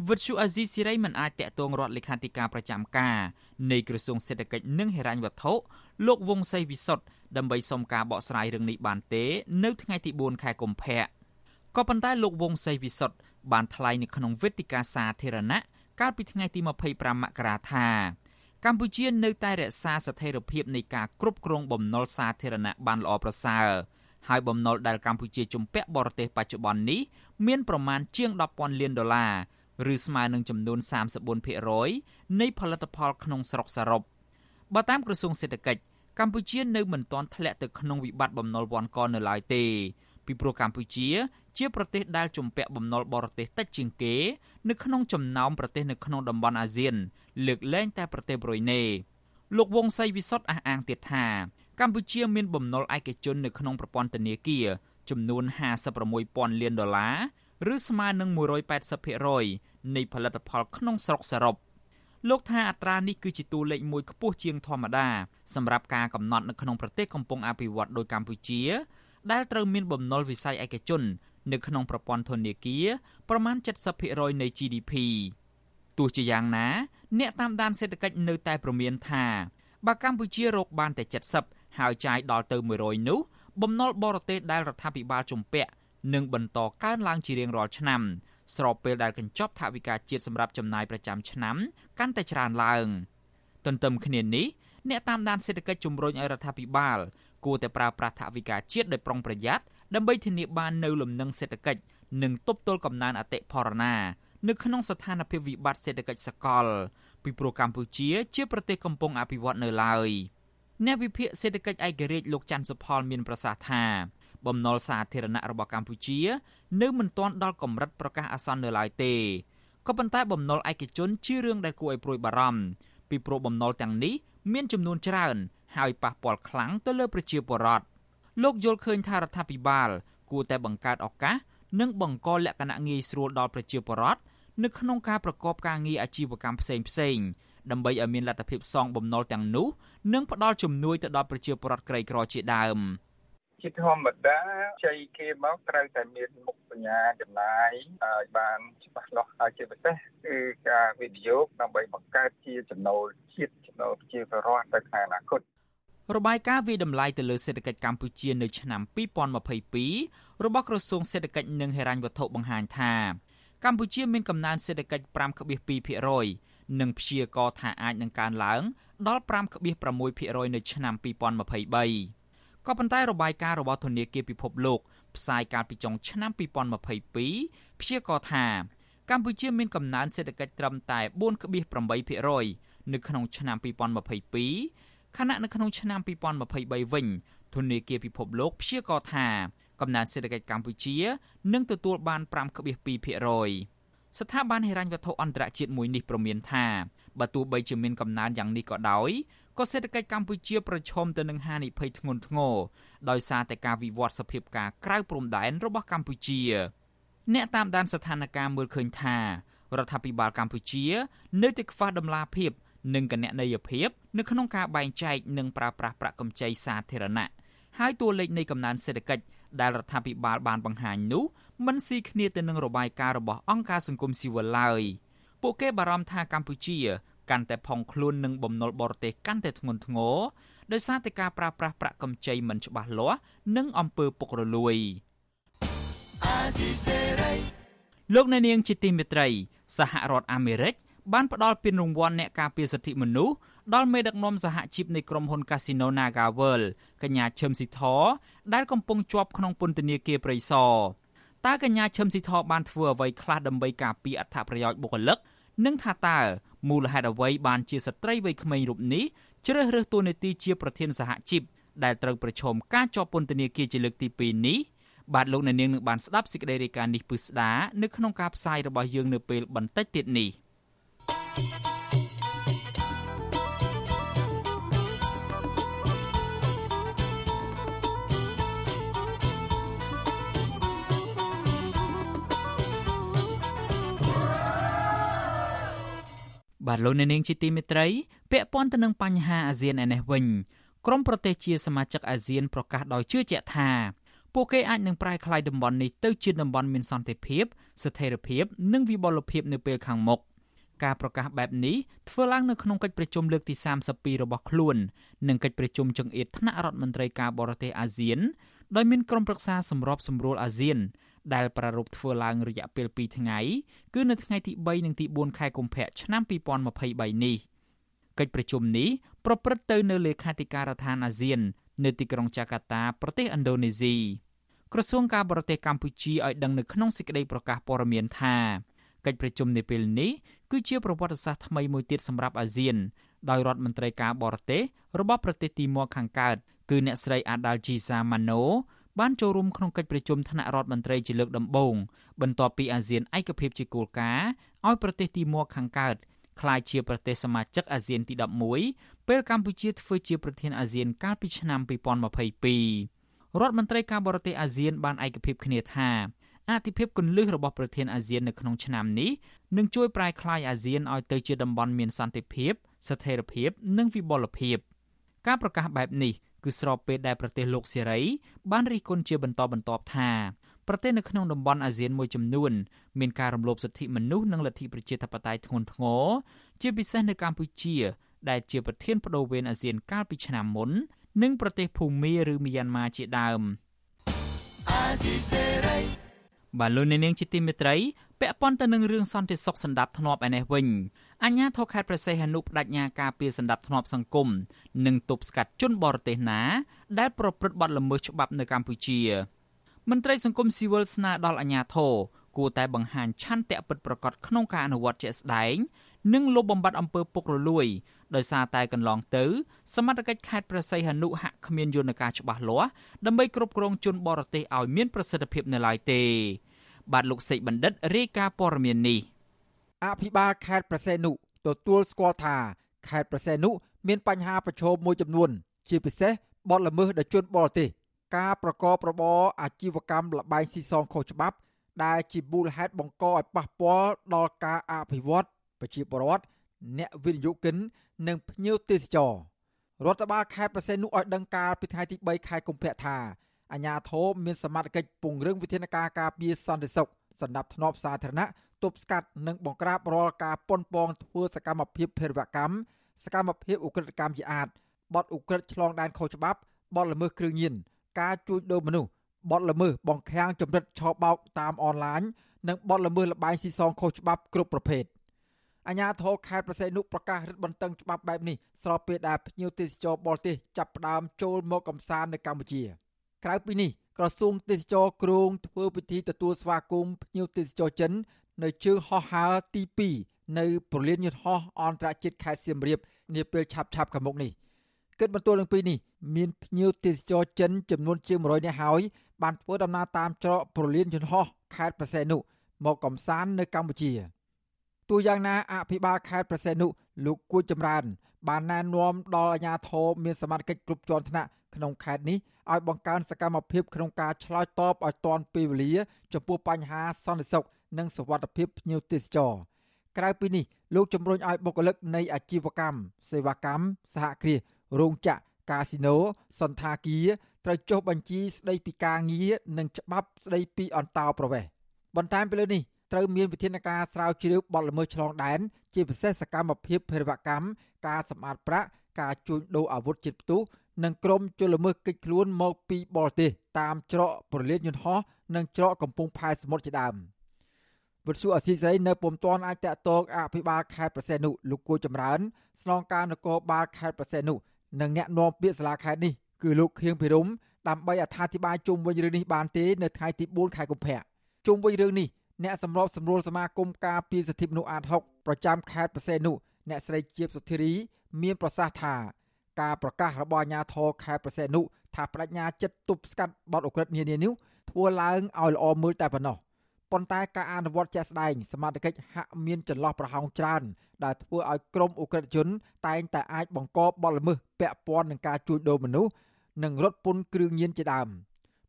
វិទ្យុអាស៊ីសេរីមិនអាចតាក់ទងរដ្ឋលេខាធិការប្រចាំការនៃក្រសួងសេដ្ឋកិច្ចនិងហិរញ្ញវត្ថុលោកវង្សសីវិសុទ្ធដើម្បីសុំការបកស្រាយរឿងនេះបានទេ នៅថ្ងៃទី4ខែកុម្ភៈក៏ប៉ុន្តែលោកវង្សសីវិសុទ្ធបានថ្លែងនៅក្នុងវេទិកាសាធារណៈកាលពីថ្ងៃទី25មករាថា កម្ពុជានៅតែរក្សាស្ថិរភាពនៃការគ្រប់គ្រងបំណុលសាធារណៈបានល្អប្រសើរហើយបំណុលដែលកម្ពុជាជំពាក់បរទេសបច្ចុប្បន្ននេះមានប្រមាណជាង10,000លានដុល្លារឬស្មើនឹងចំនួន34%នៃផលិតផលក្នុងស្រុកសរុបបើតាមក្រសួងសេដ្ឋកិច្ចកម្ពុជានៅមិនទាន់ធ្លាក់ទៅក្នុងវិបត្តិបំណុលវ័នកនៅឡើយទេ ពីព្រោះកម្ពុជា ជាប្រទេសដែលជំពាក់បំណុលបរទេសតិចជាងគេ នៅក្នុងចំណោមប្រទេសនៅក្នុងតំបន់អាស៊ាន លើកលែងតែប្រទេសប្រ៊ុយណេលោកវង្សសីវិសុទ្ធអះអាងទៀតថាកម្ពុជាមានបំណុលឯកជននៅក្នុងប្រព័ន្ធធនាគារចំនួន56,000លានដុល្លារឬស្មើនឹង180%នៃផលិតផលក្នុងស្រុកសរុបលោកថាអត្រានេះគឺជាតួលេខមួយខ្ពស់ជាងធម្មតាសម្រាប់ការកំណត់នៅក្នុងប្រទេសកំពុងអភិវឌ្ឍដោយកម្ពុជា ដែលត្រូវមានបំណុលវិស័យឯកជន នៅក្នុងប្រព័ន្ធធនាគារប្រមាណ70%នៃ GDP ទោះជាយ៉ាងណា អ្នកតាមដានសេដ្ឋកិច្ចនៅតែព្រមានថាបើកម្ពុជារកបានតែ70ហើយចាយដល់ទៅ100នោះបំណុលបរទេសដែលរដ្ឋាភិបាលជំពាក់នឹងបន្តកើនឡើងជារៀងរាល់ឆ្នាំស្របពេលដែលកញ្ចប់ថវិកាជាតិសម្រាប់ចំណាយប្រចាំឆ្នាំកាន់តែច្រើនឡើង ទន្ទឹមគ្នានេះអ្នកតាមដានសេដ្ឋកិច្ចជំរុញឲ្យរដ្ឋាភិបាល គួរតែប្រើប្រាស់ថវិកាជាតិដោយប្រុងប្រយ័ត្នដើម្បីធានាបាននូវលំនឹងសេដ្ឋកិច្ចនិងទប់ទល់កំណើនអតិផរណានៅក្នុងស្ថានភាពវិបត្តិសេដ្ឋកិច្ចសកលពីព្រោះកម្ពុជាជាប្រទេសកំពុងអភិវឌ្ឍនៅឡើយអ្នកវិភាគសេដ្ឋកិច្ចឯករាជ្យលោកច័ន្ទសុផលមានប្រសាសន៍ថាបំណុលសាធារណៈរបស់កម្ពុជា នៅមិនទាន់ដល់កម្រិតប្រកាសអាសន្ននៅឡើយទេក៏ប៉ុន្តែបំណុលឯកជនជារឿងដែលគួរឲ្យព្រួយបារម្ភពីព្រោះបំណុលទាំងនេះមានចំនួនច្រើន ហើយប៉ះពាល់ខ្លាំងទៅលើប្រជាពលរដ្ឋលោកយល់ឃើញថារដ្ឋាភិបាល គួរតែបង្កើតឱកាសនិងបង្កលក្ខណៈងាយស្រួលដល់ប្រជាពលរដ្ឋនៅក្នុងការប្រកបការងារអាជីវកម្មផ្សេងផ្សេងដើម្បីឲ្យមានលទ្ធភាពសងបំណុលទាំងនោះនិងផ្ដល់ជំនួយទៅដល់ប្រជាពលរដ្ឋក្រីក្រជាដើមជាធម្មតាជ័យគេមកត្រូវតែមានមុខបញ្ញាចំណាយឲ្យបានច្បាស់លាស់ហើយជាពិសេសគឺការវិនិយោគដើម្បីបង្កើតជាចំណូលជាតិចំណូលប្រជាពលរដ្ឋទៅខាងអនាគត របាយការណ៍វិតម្លៃទៅលើសេដ្ឋកិច្ចកម្ពុជានៅឆ្នាំ2022របស់ក្រសួងសេដ្ឋកិច្ចនិងហិរញ្ញវត្ថុបង្ហាញថាកម្ពុជាមានកំណើនសេដ្ឋកិច្ច5.2%និងព្យាករណ៍ថាអាចនឹងកើនឡើងដល់5.6%នៅឆ្នាំ2023ក៏ប៉ុន្តែរបាយការណ៍របស់ធនាគារពិភពលោកផ្សាយកាលពីចុងឆ្នាំ2022ព្យាករណ៍ថាកម្ពុជាមានកំណើនសេដ្ឋកិច្ចត្រឹមតែ4.8%នៅក្នុងឆ្នាំ2022 ខណៈនៅក្នុងឆ្នាំ2023វិញធនាគារពិភពលោកព្យាករណ៍ថាកំណើនសេដ្ឋកិច្ចកម្ពុជានឹងទទួលបាន5.2%ស្ថាប័នហិរញ្ញវត្ថុអន្តរជាតិមួយនេះប្រមានថាបើទោះបីជាមានកំណើនយ៉ាងនេះក៏ដោយក៏សេដ្ឋកិច្ចកម្ពុជាប្រឈមទៅនឹងហានិភ័យធ្ងន់ធ្ងរដោយសារតែការវិវត្តសភាពការក្រៅព្រំដែនរបស់កម្ពុជា អ្នកតាមដានស្ថានភាពមើលឃើញថារដ្ឋាភិបាលកម្ពុជា នៅតែខ្វះដំណាភាព និងកណន័យភាពនៅក្នុងការបែងចែកនិងប្រើប្រាស់ប្រាក់កម្ចីសាធារណៈហើយតួលេខនៃកំណើនសេដ្ឋកិច្ចដែលរដ្ឋាភិបាលបានបង្ហាញនោះមិនស៊ីគ្នាទៅនឹងរបាយការណ៍របស់អង្គការសង្គមស៊ីវិលឡើយពួកគេបារម្ភថាកម្ពុជាកាន់តែផុងខ្លួននឹងបំណុលបរទេសកាន់តែធ្ងន់ធ្ងរដោយសារតែការប្រើប្រាស់ប្រាក់កម្ចីមិនច្បាស់លាស់និងអំពើពុករលួយលោកអ្នកនាងជាទីមេត្រីសហរដ្ឋអាមេរិក បានផ្ដល់ពានរង្វាន់អ្នកការពារសិទ្ធិមនុស្សដល់មេដឹកនាំសហជីពនៃក្រុមហ៊ុន Casino Naga World កញ្ញាឈឹមស៊ីធដែលកំពុងជាប់ក្នុងពន្ធនាគារព្រៃសរតើកញ្ញាឈឹមស៊ីធបានធ្វើអ្វីខ្លះដើម្បីការពារអត្ថប្រយោជន៍បុគ្គលិកនិងថាតើមូលហេតុអ្វីបានជាស្ត្រីវ័យក្មេងរូបនេះជ្រើសរើសតួនាទីជាប្រធានសហជីពដែលត្រូវប្រឈមការជាប់ពន្ធនាគារជាលើកទី2នេះបាទលោកអ្នកនាងនឹងបានស្ដាប់សេចក្តីរាយការណ៍នេះពិស្ដានៅក្នុងការផ្សាយរបស់យើងនៅពេលបន្តិចទៀតនេះ។ បាទលោកអ្នកនាងជាទីមេត្រីពាក់ព័ន្ធទៅនឹងបញ្ហាអាស៊ានឯនេះវិញក្រុមប្រទេសជាសមាជិកអាស៊ានប្រកាសដោយជឿជាក់ថាពួកគេអាចនឹងប្រែក្លាយតំបន់នេះទៅជាតំបន់មានសន្តិភាពស្ថិរភាព និងវិបុលភាពនៅពេលខាងមុខ។ ការប្រកាសបែបនេះធ្វើឡើងនៅក្នុងកិច្ចប្រជុំលើកទី32របស់ខ្លួននិងកិច្ចប្រជុំចង្អៀតថ្នាក់រដ្ឋមន្ត្រីការបរទេសអាស៊ានដោយមានក្រុមប្រឹក្សាសម្របសម្រួលអាស៊ាន ដែលប្រារព្ធធ្វើឡើងរយៈពេល2ថ្ងៃគឺនៅថ្ងៃទី3និងទី4ខែកុម្ភៈឆ្នាំ2023នេះកិច្ចប្រជុំនេះប្រព្រឹត្តទៅនៅលេខាធិការដ្ឋានអាស៊ាន នៅទីក្រុងចាកាតាប្រទេសឥណ្ឌូនេស៊ីក្រសួងការបរទេសកម្ពុជាឲ្យដឹងនៅក្នុងសេចក្តីប្រកាសព័ត៌មានថា កិច្ចប្រជុំនាពេលនេះគឺជាប្រវត្តិសាស្ត្រថ្មីមួយទៀតសម្រាប់អាស៊ានដោយរដ្ឋមន្ត្រីការបរទេសរបស់ប្រទេសទីម៉ូខាងកើតគឺអ្នកស្រី Adalgisa Mano បានចូលរួមក្នុងកិច្ចប្រជុំថ្នាក់រដ្ឋមន្ត្រីជាលើកដំបូងបន្ទាប់ពីអាស៊ានឯកភាពជាគោលការណ៍ឲ្យប្រទេសទីម៉ូខាងកើតក្លាយជាប្រទេសសមាជិកអាស៊ានទី11ពេលកម្ពុជាធ្វើជាប្រធានអាស៊ានកាលពីឆ្នាំ2022រដ្ឋមន្ត្រីការបរទេសអាស៊ានបានឯកភាពគ្នាថា អធិភាពគន្លឹះរបស់ប្រធានអាស៊ាននៅក្នុងឆ្នាំនេះនឹងជួយប្រែក្លាយអាស៊ានឲ្យទៅជាតំបន់មានសន្តិភាព ស្ថិរភាព និងវិបុលភាពការប្រកាសបែបនេះគឺស្របពេលដែលប្រទេសលោកសេរី បានរិះគន់ជាបន្តបន្ទាប់ថាប្រទេសនៅក្នុងតំបន់អាស៊ានមួយចំនួនមានការរំលោភសិទ្ធិមនុស្សនិងលទ្ធិប្រជាធិបតេយ្យធ្ងន់ធ្ងរជាពិសេសនៅកម្ពុជា ដែលជាប្រធានបដូវវេនអាស៊ានកាលពីឆ្នាំមុន និងប្រទេសភូមាឬមីយ៉ាន់ម៉ាជាដើមអាស៊ីសេរី បាទលោកអ្នកនាងជាទីមេត្រីពាក់ព័ន្ធទៅនឹងរឿងសន្តិសុខសម្ដាប់ធ្នាប់ឯនេះវិញអញ្ញាធរខេត្តប្រសេះហនុបដញ្ញាការពីសម្ដាប់ធ្នាប់សង្គមនិងទប់ស្កាត់ជនបរទេសណា ដែលប្រព្រឹត្តបទល្មើសច្បាប់នៅកម្ពុជាមន្ត្រីសង្គមស៊ីវិលស្នើដល់អាជ្ញាធរគួរតែបង្ហាញឆន្ទៈពិតប្រាកដក្នុងការអនុវត្តជាក់ស្ដែង និងលុបបំបាត់អំពើពុករលួយ ដោយសារតែកន្លងទៅ សមត្ថកិច្ចខេត្តព្រះសីហនុហាក់គ្មានយន្តការច្បាស់លាស់ដើម្បីគ្រប់គ្រងជនបរទេសឲ្យមានប្រសិទ្ធភាពនៅឡើយទេ បាទលោកសេកបណ្ឌិតរាយការណ៍ព័ត៌មាននេះអភិបាលខេត្តប្រសេនុទទួលស្គាល់ថាខេត្តប្រសេនុមានបញ្ហាប្រឈមមួយចំនួន ជាពិសេសបទល្មើសដោយជនបរទេសការប្រកបរបរអាជីវកម្មលបែងស៊ីសងខុសច្បាប់ ដែលជាមូលហេតុបង្កឲ្យប៉ះពាល់ដល់ការអភិវឌ្ឍប្រជាពលរដ្ឋ អ្នកវិនិយោគិន និងភ្ញៀវទេសចររដ្ឋបាលខេត្តប្រសេនុឲ្យដឹងកាលពីថ្ងៃទី3ខែកុម្ភៈថាអាជ្ញាធរមានសមត្ថកិច្ចពង្រឹងវិធានការការពារសន្តិសុខសម្រាប់ធ្នាប់សាធារណៈទប់ស្កាត់និងបង្ក្រាបរាល់ការប៉ុនប៉ងធ្វើសកម្មភាពភេរវកម្មសកម្មភាពឧក្រិដ្ឋកម្មជាអាតបទឧក្រិដ្ឋឆ្លងដែនខុសច្បាប់បទល្មើសគ្រឿងញៀនការជួញដូរមនុស្សបទល្មើសបង្ខាំងចម្រិតឆោបោកតាមអនឡាញនិងបទល្មើសលបែងស៊ីសងខុសច្បាប់គ្រប់ប្រភេទ អាជ្ញាធរខេត្តប្រសេនុប្រកាសរឹតបន្តឹងច្បាប់បែបនេះស្របពេលដែលភ្ញៀវទេសចរបរទេសចាប់ផ្ដើមចូលមកកំសាន្តនៅកម្ពុជា ក្រៅពីនេះក្រសួងទេសចរគ្រងធ្វើពិធីទទួលស្វាគមន៍ភ្ញៀវទេសចរចិន នៅជើងហោះហើរទី2នៅប្រលានយន្តហោះអន្តរជាតិខេត្តសៀមរាបនាពេលឆាប់ឆាប់ខាងមុខនេះគិតបន្ទល់នឹងពីនេះមានភ្ញៀវទេសចរចិនចំនួនជាង100នាក់ហើយបានធ្វើដំណើរតាមច្រកប្រលានយន្តហោះខេត្តប្រសេនុមកកំសាន្តនៅកម្ពុជា ទោះយ៉ាងណាអភិបាលខេត្តប្រសេនុលោកគួចចម្រើន បានណែនាំដល់អាជ្ញាធរមានសមត្ថកិច្ចគ្រប់ជាន់ថ្នាក់ក្នុងខេត្តនេះឲ្យបង្កើនសកម្មភាពក្នុងការឆ្លើយតបឲ្យទាន់ពេលវេលាចំពោះបញ្ហាសន្តិសុខនិងសុវត្ថិភាពភ្ញៀវទេសចរក្រៅពីនេះលោកជំរុញឲ្យបុគ្គលិកនៃអាជីវកម្មសេវាកម្មសហគ្រាសរោងចក្រកាស៊ីណូសន្តាគារត្រូវចុះបញ្ជីស្ដីពីការងារនិងច្បាប់ស្ដីពីអន្តោប្រវេសន៍បន្ថែមពីលើនេះ ត្រូវមានវិធានការស្រាវជ្រាវបទល្មើសឆ្លងដែនជាពិសេសសកម្មភាពភេរវកម្មការសម្អាតប្រាក់ការជួញដូរអាវុធជាតិផ្ទុះនិងក្រុមជលល្មើសកិច្ចខ្លួនមកពីបរទេសតាមច្រកប្រលានយន្តហោះនិងច្រកកំពង់ផែសមុទ្រជាដើមវិទ្យុអសីស្រីនៅពុំទាន់អាចតតងអភិបាលខេត្តប្រសេនុលោកគួចម្រើនស្នងការនគរបាលខេត្តប្រសេនុនិងអ្នកនាំពាក្យសាលាខេត្តនេះគឺលោកខៀងភិរមដើម្បីអត្ថាធិប្បាយជុំវិញរឿងនេះបានទេនៅថ្ងៃទី4ខែកុម្ភៈជុំវិញរឿងនេះ អ្នកសម្របសម្រួលសមាគមការពារសិទ្ធិមនុស្សអាត6ប្រចាំខេត្តប្រសេនុអ្នកស្រីជាបសុធារី មានប្រសាសន៍ថាការប្រកាសរបស់អាជ្ញាធរខេត្តប្រសេនុថាបដិញ្ញាចិត្តទប់ស្កាត់បទអ ுக ្រិតនានានេះធ្វើឡើងឲ្យល្អមើលតែប៉ុណ្ណោះប៉ុន្តែការអនុវត្តជាក់ស្ដែងសមាជិកហាក់មានចន្លោះប្រហោងច្រើនដែលធ្វើឲ្យក្រុមអ ுக ្រិតជន តែងតែអាចបង្កបទល្មើសពាក់ព័ន្ធនឹងការជួញដូរមនុស្សនិងរត់ពន្ធគ្រឿងញៀនជាដើម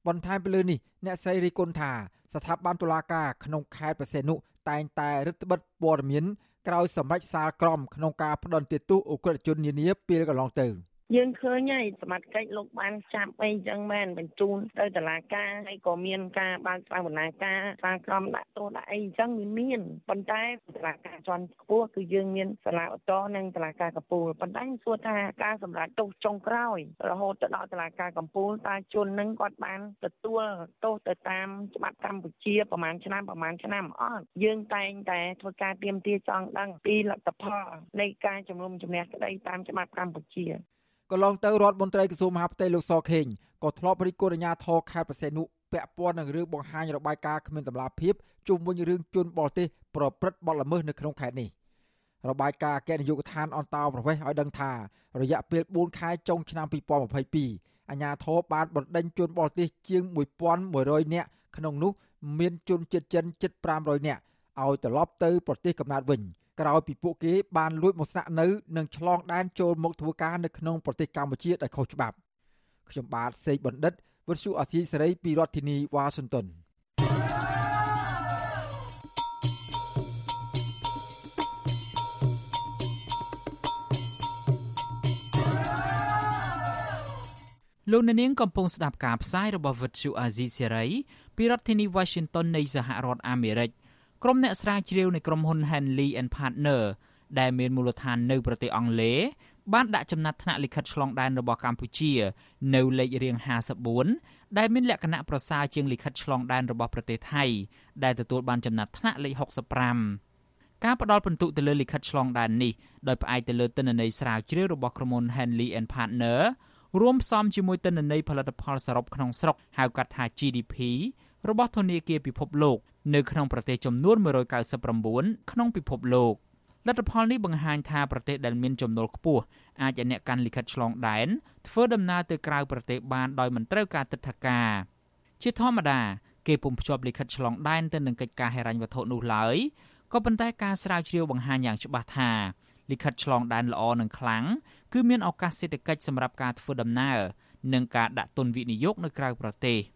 បន្ថែមពីលើនេះអ្នកស្រីរីគុណថាស្ថាប័នតុលាការក្នុងខេត្តប្រសេនុតែងតែរឹតបន្តឹងព័ត៌មានក្រោយសម្រេចសាលក្រមក្នុងការផ្ដន្ទាទោសអ ுக ្រិតជននានាពេលកន្លងទៅ។ យើងឃើញហើយសមត្ថកិច្ចលោកបានចាប់អីចឹងមែនបញ្ជូនទៅតុលាការហើយក៏មានការបើកស្វែងបណ្ណាការសារក្រមដាក់ទោសដាក់អីចឹងវាមានប៉ុន្តែតុលាការជាន់ខ្ពស់គឺយើងមានសាលាឧទ្ធរនិងតុលាការកំពូលប៉ុន្តែសួរថាការសម្រេចទោសចុងក្រោយរហូតទៅដល់តុលាការកំពូលតើជននឹងគាត់បានទទួលទោសទៅតាមច្បាប់កម្ពុជាប្រហែលឆ្នាំប្រហែលឆ្នាំអត់យើងតែងតែធ្វើការទៀមទាចង់ដឹងពីលទ្ធផលនៃការជំនុំជម្នះក្តីតាមច្បាប់កម្ពុជា កន្លងទៅរដ្ឋមន្ត្រីក្រសួងមហាផ្ទៃលោកសខេងក៏ធ្លាប់រិះគន់អាជ្ញាធរខេត្តប្រសេនុពាក់ព័ន្ធនឹងរឿងបង្ហាញរបាយការណ៍គ្មានតម្លាភាពជុំវិញរឿងជនបរទេសប្រព្រឹត្តបទល្មើសនៅក្នុងខេត្តនេះរបាយការណ៍អគ្គនាយកដ្ឋានអន្តោប្រវេសន៍ឲ្យដឹងថារយៈពេល4ខែចុងឆ្នាំ2022អាជ្ញាធរបានបណ្ដេញជនបរទេសជាង1100នាក់ក្នុងនោះមានជនជាតិចិនជិត500នាក់ឲ្យត្រឡប់ទៅប្រទេសកំណើតវិញ។ ក្រោយពីពួកគេបានលួចមកស្នាក់នៅនិងឆ្លងដែនចូលមកធ្វើការនៅក្នុងប្រទេសកម្ពុជាដោយខុសច្បាប់ខ្ញុំបាទសេកបណ្ឌិតវិទ្យុអាស៊ីសេរីពីរដ្ឋធានីវ៉ាស៊ីនតោនលោកអ្នកនាងកំពុងស្ដាប់ការផ្សាយរបស់វិទ្យុអាស៊ីសេរីពីរដ្ឋធានី Washington នៃសហរដ្ឋអាមេរិក ក្រុមអ្នកស្រាវជ្រាវនៃក្រុមហ៊ុន Henley and Partner ដែលមានមូលដ្ឋាននៅប្រទេសអង់គ្លេសបានដាក់ចំណាត់ថ្នាក់លិខិតឆ្លងដែនរបស់កម្ពុជា នៅលេខរៀង54ដែលមានលក្ខណៈប្រសើរជាងលិខិតឆ្លងដែនរបស់ប្រទេសថៃដែលទទួលបានចំណាត់ថ្នាក់លេខ65ការផ្ដល់ពិន្ទុទៅលើលិខិតឆ្លងដែននេះដោយផ្អែកទៅលើទិន្នន័យស្រាវជ្រាវរបស់ក្រុមហ៊ុន Henley and Partner រួមផ្សំជាមួយទិន្នន័យផលិតផលសរុបក្នុងស្រុកហៅកាត់ថា GDP របស់ធនាគារពិភពលោកនៅក្នុងប្រទេសចំនួន199ក្នុងពិភពលោកលទ្ធផលនេះបង្ហាញថាប្រទេសដែលមានចំណូលខ្ពស់អាចឲ្យអ្នកកាន់លិខិតឆ្លងដែនធ្វើដំណើរទៅក្រៅប្រទេសបានដោយមិនត្រូវការទិដ្ឋាការជាធម្មតាគេពុំភ្ជាប់លិខិតឆ្លងដែនទៅនឹងកិច្ចការហិរញ្ញវត្ថុនោះឡើយក៏ប៉ុន្តែការស្រាវជ្រាវបង្ហាញយ៉ាងច្បាស់ថាលិខិតឆ្លងដែនល្អនិងខ្លាំងគឺមានឱកាសសេដ្ឋកិច្ចសម្រាប់ការធ្វើដំណើរនិងការដាក់ទុនវិនិយោគនៅក្រៅប្រទេស។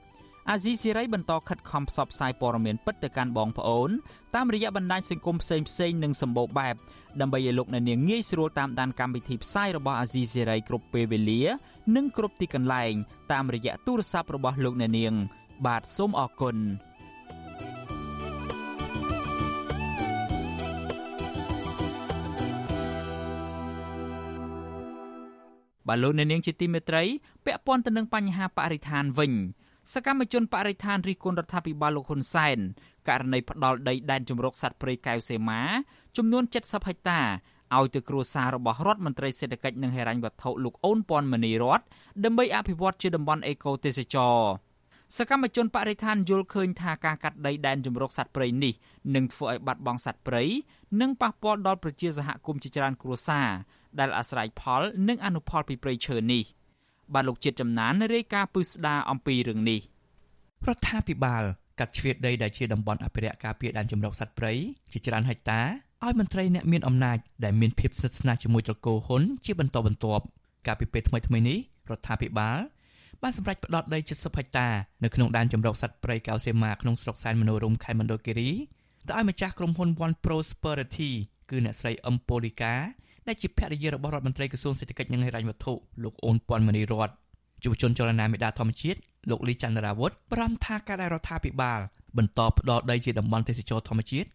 អាស៊ីសេរីបន្តខិតខំផ្សព្វផ្សាយព័ត៌មានពិតទៅកាន់បងប្អូនតាមរយៈបណ្ដាញសង្គមផ្សេងផ្សេងនិងសម្បូរបែបដើម្បីឲ្យលោកអ្នកនាងងាយស្រួលតាមដានកម្មវិធីផ្សាយរបស់អាស៊ីសេរីគ្រប់ពេលវេលា និងគ្រប់ទីកន្លែង តាមរយៈទូរស័ព្ទរបស់លោកអ្នកនាង បាទសូមអរគុណបាទលោកអ្នកនាងជាទីមេត្រីពាក់ព័ន្ធទៅនឹងបញ្ហាបរិស្ថានវិញ សកម្មជនបរិស្ថានរិះគន់រដ្ឋាភិបាលលោកហ៊ុនសែនករណីផ្ដាល់ដីដែនជំរកសត្វព្រៃកែវសីមាចំនួន70ហិកតាឲ្យទៅគ្រួសាររបស់រដ្ឋមន្ត្រីសេដ្ឋកិច្ចនិងហិរញ្ញវត្ថុលោកអូនពាន់មនីរតដើម្បីអភិវឌ្ឍជាតំបន់អេកូទេសចរសកម្មជនបរិស្ថានយល់ឃើញថាការកាត់ដីដែនជំរកសត្វព្រៃនេះនឹងធ្វើឲ្យបាត់បង់សត្វព្រៃនិងប៉ះពាល់ដល់ប្រជាសហគមន៍ជាច្រើនគ្រួសារដែលអាស្រ័យផលនិងអនុផលពីព្រៃឈើនេះ។ បាទលោកជាតិចំណានរាយការណ៍ពឹស្ដារអំពីរឿងនេះរដ្ឋាភិបាលកាត់ជ្រៀតដីដែលជាតំបន់អភិរក្សការពារដែនជម្រកសត្វព្រៃជាច្រើនហិកតាឲ្យមន្ត្រីអ្នកមានអំណាចដែលមានភាពស្និទ្ធស្នាលជាមួយត្រកូលហ៊ុនជាបន្តបន្ទាប់កាលពីពេលថ្មីៗនេះរដ្ឋាភិបាលបានសម្រេចផ្តល់ដី70ហិកតានៅក្នុងដែនជម្រកសត្វព្រៃកៅសេមាក្នុងស្រុកសែនមនោរម្យខេត្តមណ្ឌលគិរីទៅឲ្យម្ចាស់ក្រុមហ៊ុន One Prosperity គឺអ្នកស្រីអឹមប៉ូលីកា ដែលជាភរិយារបស់រដ្ឋមន្ត្រីក្រសួងសេដ្ឋកិច្ចនិងហិរញ្ញវត្ថុលោកអូនពាន់មនីរតយុវជនចលនាមេដាធម្មជាតិលោកលីចន្ទរាវុធបារម្ភថាការដែលរដ្ឋាភិបាលបន្តផ្ដល់ដីជាតំបន់ទេសចរធម្មជាតិ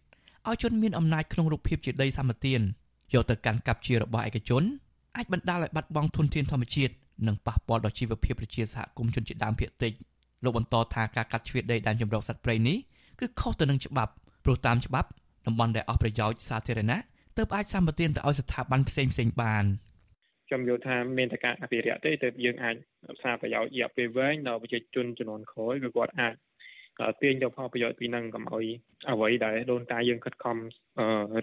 ឲ្យជនមានអំណាចក្នុងរូបភាពជាដីសម្បត្តិយកទៅកាន់កាប់ជារបស់ឯកជនអាចបណ្ដាលឲ្យបាត់បង់ធនធានធម្មជាតិនិងប៉ះពាល់ដល់ជីវភាពប្រជាសហគមន៍ជនជាតិដើមភាគតិចលោកបន្តថាការកាត់ជ្រៀតដីដែនជម្រកសត្វព្រៃនេះគឺខុសទៅនឹងច្បាប់ព្រោះតាមច្បាប់តំបន់ដែលអស់ប្រយោជន៍សាធារណៈ ទើបអាចសម្បទានទៅឲ្យស្ថាប័នផ្សេងផ្សេងបានខ្ញុំយល់ថាមានតែការអភិរក្សទេទើបយើងអាចរក្សាប្រយោជន៍រយៈពេលវែងដល់ប្រជាជនចំនួនក្រោយគឺគាត់អាចទាញយកផលប្រយោជន៍ពីនឹងកុំឲ្យអ្វីដែលដូនតាយើងខិតខំ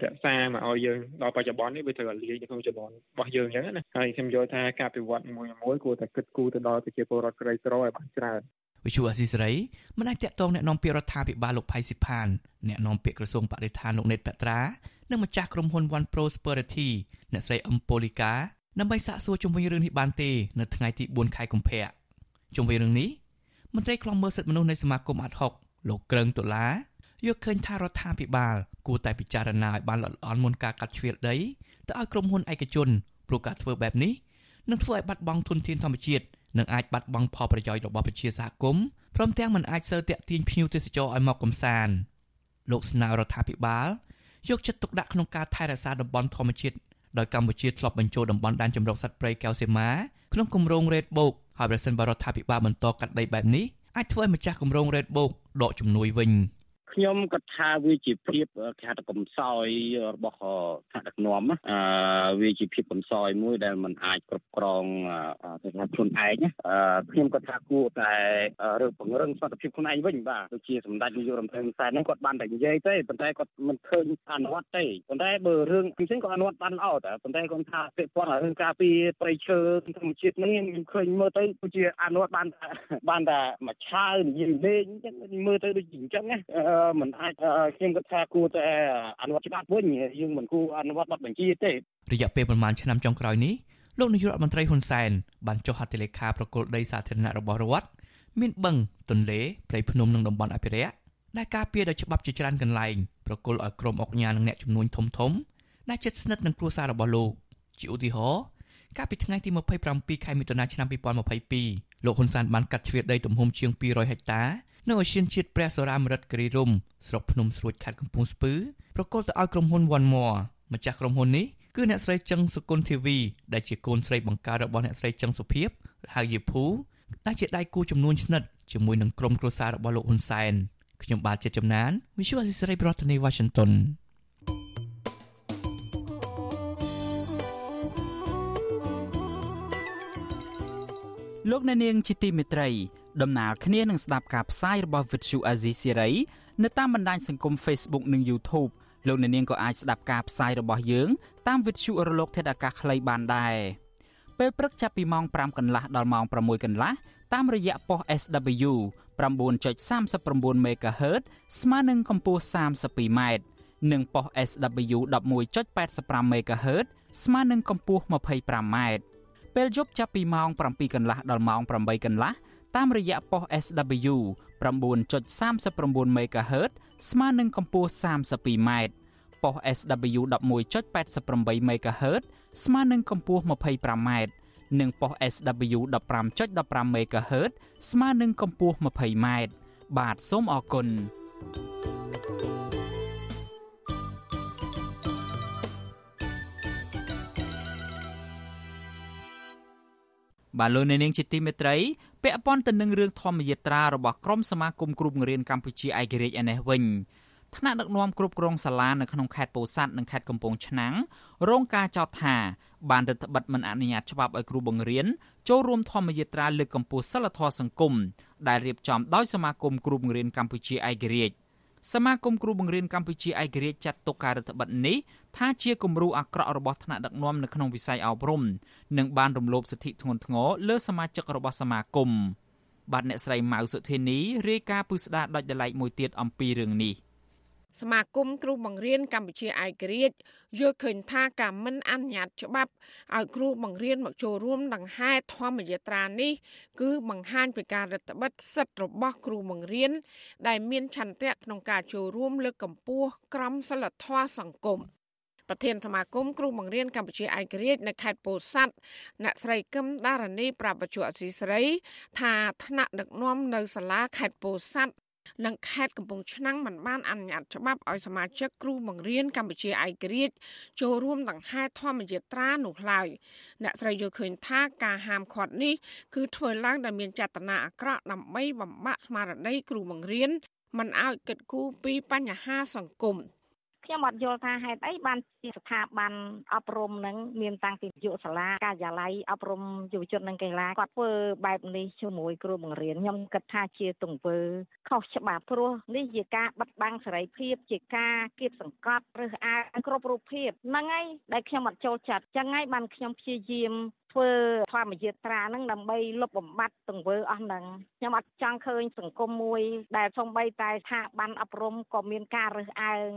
រក្សាមកឲ្យយើងដល់បច្ចុប្បន្ននេះវាត្រូវតែលាយនៅក្នុងចំនួនរបស់យើងអញ្ចឹងណាហើយខ្ញុំយល់ថាការពិវត្តមួយមួយគួរតែគិតគូរទៅដល់ប្រជាពលរដ្ឋក្រីក្រឲ្យបានច្រើនវិទ្យុអស៊ីសេរីមិនអាចតាក់ទងแนะនាំពាក្យរដ្ឋាភិបាលលោកផៃស៊ីផានแนะនាំពាក្យក្រសួងបរិស្ថានលោកណេតបត្រា និងម្ចាស់ក្រុមហ៊ុន One Prosperity អ្នកស្រីអឹមប៉ូលីកាដើម្បីសាកសួរជុំវិញរឿងនេះបានទេនៅថ្ងៃទី4ខែកុម្ភៈជុំវិញរឿងនេះមន្ត្រីខ្លំមើលសិទ្ធិមនុស្សនៃសមាគមអាត់ហុកលោកក្រឹងដុល្លារយកឃើញថារដ្ឋាភិបាលគួរតែពិចារណាឲ្យបានល្អិតល្អន់មុនការកាត់ជ្រៀតដីទៅឲ្យក្រុមហ៊ុនឯកជនព្រោះការធ្វើបែបនេះនឹងធ្វើឲ្យបាត់បង់ធនធានធម្មជាតិនិងអាចបាត់បង់ផលប្រយោជន៍របស់ប្រជាសហគមន៍ព្រមទាំងមិនអាចសើតាក់ទាញភ្ញៀវទេសចរឲ្យមកកំសាន្តលោកស្នើរដ្ឋាភិបាល យកចិត្តទុកដាក់ក្នុងការថែរក្សាតំបន់ធម្មជាតិដោយកម្ពុជាធ្លាប់បញ្ចូលតំបន់ដែនជម្រកសត្វព្រៃកែវសីមាក្នុងគម្រោង Red Book ហើយប្រសិនបើរដ្ឋាភិបាលបន្តកាត់ដីបែបនេះអាចធ្វើឲ្យម្ចាស់គម្រោង Red Book ដកជំនួយវិញ។ ខ្ញុំគាត់ថាវាជាភាពគេហៅថាកំសោយរបស់ថ្នាក់ដឹកនាំអឺវាជាភាពកំសោយមួយដែលมันអាចគ្រប់គ្រងគេថាខ្លួនឯងខ្ញុំគាត់ថាគួរតែរើពង្រឹងសមត្ថភាពខ្លួនឯងវិញបាទដូចជាសម្ដេចនាយករដ្ឋមន្ត្រីហ៊ុនសែនហ្នឹងគាត់បានតែនិយាយទេប៉ុន្តែគាត់មិនឃើញអនុវត្តទេប៉ុន្តែបើរឿងផ្សេងក៏អនុវត្តបានល្អតែប៉ុន្តែគាត់ថាពាក្យព័ន្ធរឿងការពីប្រៃឈើធម្មជាតិហ្នឹងខ្ញុំឃើញមើលទៅដូចជាអនុវត្តបានបានតែមួយឆាវនិយាយលេងអញ្ចឹងមើលទៅដូចជាអញ្ចឹងណាមិនអាចខ្ញុំគិតថាគួរតែអនុវត្តច្បាប់វិញយើងមិនគួរអនុវត្តបទបញ្ជាទេរយៈពេលប្រហែលឆ្នាំចុងក្រោយនេះលោកនាយករដ្ឋមន្ត្រីហ៊ុនសែនបានចុះហត្ថលេខាប្រគល់ដីសាធារណៈរបស់រដ្ឋមានបឹងទន្លេព្រៃភ្នំនិងតំបន់អភិរក្សដែលការពារដោយច្បាប់ជាច្រើនកន្លែងប្រគល់ឲ្យក្រុមអង្គការនិងអ្នកជំនួញធំធំដែលជិតស្និទ្ធនឹងគ្រួសាររបស់លោកជាឧទាហរណ៍កាលពីថ្ងៃទី27ខែមិថុនាឆ្នាំ2022លោកហ៊ុនសែនបានកាត់ជ្រៀតដីទំហំជាង200ហិកតា នៅឧទ្យានជាតិព្រះសូរាមរិតគិរីរំស្រុកភ្នំស្រួចខេត្តកំពង់ស្ពឺប្រកល់ទៅឲ្យក្រុមហ៊ុន One More ម្ចាស់ក្រុមហ៊ុននេះគឺអ្នកស្រីចឹងសុគន្ធធីវីដែលជាកូនស្រីបង្ការរបស់អ្នកស្រីចឹងសុភីបហៅយេភូដែលជាដៃគូចំនួនស្និទ្ធជាមួយនឹងក្រុមគ្រួសាររបស់លោកហ៊ុនសែនខ្ញុំបាទជាចំណាន Visual Assisray ប្រធានាទី Washington លោកអ្នកនាងជាទីមេត្រី ដំណើរគ្នានឹងស្ដាប់ការផ្សាយរបស់ Vuthu Azizi Siri នៅតាមបណ្ដាញសង្គម Facebook និង YouTube លោកអ្នកនាងក៏អាចស្ដាប់ការផ្សាយរបស់យើង តាម Vuthu រលកធាតុអាកាសខ្លីបានដែរពេលព្រឹកចាប់ពីម៉ោង5កន្លះដល់ម៉ោង6កន្លះតាមរយៈប៉ុស SW 9.39 MHz ស្មើនឹងកម្ពស់ 32m និងប៉ុស SW 11.85 MHz ស្មើនឹងកម្ពស់ 25m ពេលយប់ចាប់ពីម៉ោង7កន្លះដល់ម៉ោង8កន្លះ តាមរយៈប៉ុស SW 9.39 MHz ស្មើនឹងកម្ពស់ 32m ប៉ុស SW 11.88 MHz ស្មើនឹងកម្ពស់ 25m និងប៉ុស SW 15.15 MHz ស្មើនឹងកម្ពស់ 20m បាទសូមអរគុណបាទលោកអ្នកនាងជាទីមេត្រី ពាក់ព័ន្ធទៅនឹងរឿងធម្មយាត្រារបស់ក្រមសមាគមគ្រូបង្រៀនកម្ពុជាឯករាជ្យឯនេះវិញថ្នាក់ដឹកនាំគ្រប់គ្រងសាលានៅក្នុងខេត្តពោធិ៍សាត់និងខេត្តកំពង់ឆ្នាំងរងការចោទថាបានរដ្ឋបិទមិនអនុញ្ញាតច្បាប់ឲ្យគ្រូបង្រៀនចូលរួមធម្មយាត្រាលើកកម្ពស់សិលធម៌សង្គមដែលរៀបចំដោយសមាគមគ្រូបង្រៀនកម្ពុជាឯករាជ្យ សមាគមគ្រូបង្រៀនកម្ពុជាឯករាជ្យចាត់ទុកការរដ្ឋបិទនេះថាជាគំរូអាក្រក់របស់ថ្នាក់ដឹកនាំនៅក្នុងវិស័យអប់រំនិងបានរំលោភសិទ្ធិធ្ងន់ធ្ងរលើសមាជិករបស់សមាគមបាទអ្នកស្រីម៉ៅសុធានីរាយការណ៍ពឹស្ដារដាច់ដライមួយទៀតអំពីរឿងនេះ សមាគមគ្រូបង្រៀនកម្ពុជាឯករាជ្យយល់ឃើញថាការមិនអនុញ្ញាតច្បាប់ឲ្យគ្រូបង្រៀនមកចូលរួមដង្ហែធម្មយាត្រានេះ គឺបង្ហាញពីការរដ្ឋបិទសិទ្ធិរបស់គ្រូបង្រៀនដែលមានឆន្ទៈក្នុងការចូលរួមលើកកម្ពស់ក្រមសីលធម៌សង្គមប្រធានសមាគមគ្រូបង្រៀនកម្ពុជាឯករាជ្យនៅខេត្តពោធិ៍សាត់អ្នកស្រីកឹមដារនីប្រាប់បច្ចុប្បន្នអសីស្រី ថាថ្នាក់ដឹកនាំនៅសាលាខេត្តពោធិ៍សាត់ និងខេត្តកំពង់ឆ្នាំងមិនបានអនុញ្ញាតច្បាប់ឲ្យសមាជិកគ្រូបង្រៀនកម្ពុជាឯករាជ្យចូលរួមដង្ហែធម្មយាត្រានោះឡើយអ្នកស្រីយល់ឃើញថាការហាមឃាត់នេះគឺធ្វើឡើងដោយមានចេតនាអាក្រក់ដើម្បីបំបាក់ស្មារតីគ្រូបង្រៀនមិនឲ្យគិតគូរពីបញ្ហាសង្គម ខ្ញុំអត់យល់ថាហេតុអីបានជាស្ថាប័នអប់រំនឹងមានតាំងពីយុសាលាការិយាល័យអប់រំយុវជននិងកីឡាគាត់ធ្វើបែបនេះជាមួយគ្រូបង្រៀនខ្ញុំគិតថាជាទង្វើខុសច្បាប់ព្រោះនេះជាការបិទបាំងសេរីភាពជាការគៀបសង្កត់ឬអាងគ្រប់រូបភាពហ្នឹងហើយដែលខ្ញុំអត់ចូលចិត្តចឹងហើយបានខ្ញុំព្យាយាម ធ្វើធម្មយាត្រាហ្នឹងដើម្បីលុបបំបាត់ទង្វើអស់ហ្នឹងខ្ញុំអត់ចង់ឃើញសង្គមមួយ ដែលសំបីតែស្ថាប័នអប់រំក៏មានការរើសអើង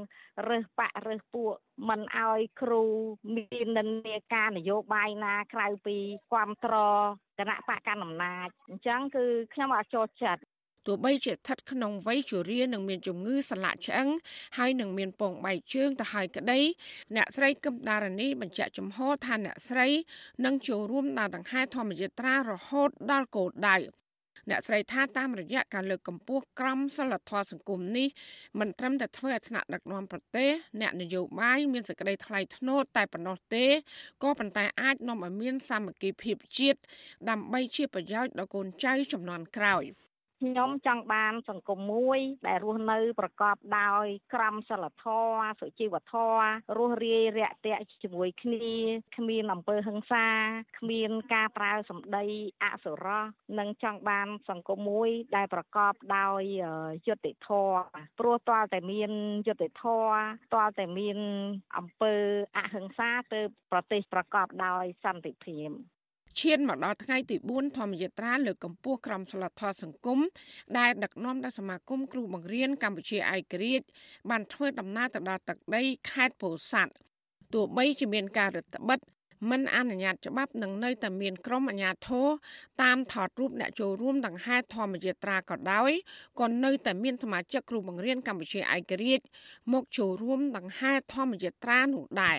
រើសបាក់រើសពួកមិនអោយគ្រូមាននិន្នាការនយោបាយណាក្រៅពីគ្រប់គ្រងគណៈបកកណ្ដាលអំណាចអញ្ចឹងគឺខ្ញុំអត់ចូលចិត្ត ទោះបីជាស្ថិតក្នុងវ័យជរានិងមានជំងឺសន្លាក់ឆ្អឹងហើយនឹងមានពងបែកជើងទៅហើយក្តីអ្នកស្រីកឹមដារនីបញ្ជាក់ចំហថាអ្នកស្រីនឹងចូលរួមដើរដង្ហែធម្មយាត្រារហូតដល់គោលដៅអ្នកស្រីថាតាមរយៈការលើកកម្ពស់ក្រមសីលធម៌សង្គមនេះមិនត្រឹមតែធ្វើឲ្យថ្នាក់ដឹកនាំប្រទេសអ្នកនយោបាយមានសេចក្តីថ្លៃថ្នូរតែប៉ុណ្ណោះទេក៏ប៉ុន្តែអាចនាំឲ្យមានសាមគ្គីភាពជាតិដើម្បីជាប្រយោជន៍ដល់កូនចៅចំនួនក្រោយ។ ខ្ញុំចង់បានសង្គមមួយ ដែលរស់នៅប្រកបដោយ ក្រមសីលធម៌សុជីវធម៌រស់រាយរាក់ទាក់ជាមួយគ្នាគ្មានអំពើហិង្សាគ្មានការប្រើសម្ដីអសុរោះនិងចង់បាន សង្គមមួយ ដែលប្រកបដោយយុត្តិធម៌ព្រោះតើតែមានយុត្តិធម៌តើតែមានអំពើអហិង្សាទៅប្រទេសប្រកបដោយសន្តិភាព ឈានមកដល់ថ្ងៃទី4ធម្មយាត្រាលើកកម្ពស់ក្រមសីលធម៌សង្គមដែលដឹកនាំដោយសមាគមគ្រូបង្រៀនកម្ពុជាឯករាជ្យបានធ្វើដំណើរទៅដល់ទឹកដីខេត្តពោធិ៍សាត់ទោះបីជាមានការរឹតបន្តឹងមិនអនុញ្ញាតច្បាប់នឹងនៅតែមានក្រុមអាជ្ញាធរតាមថតរូបអ្នកចូលរួមដង្ហែធម្មយាត្រាក៏ដោយក៏នៅតែមានសមាជិកគ្រូបង្រៀនកម្ពុជាឯករាជ្យមកចូលរួមដង្ហែធម្មយាត្រានោះដែរ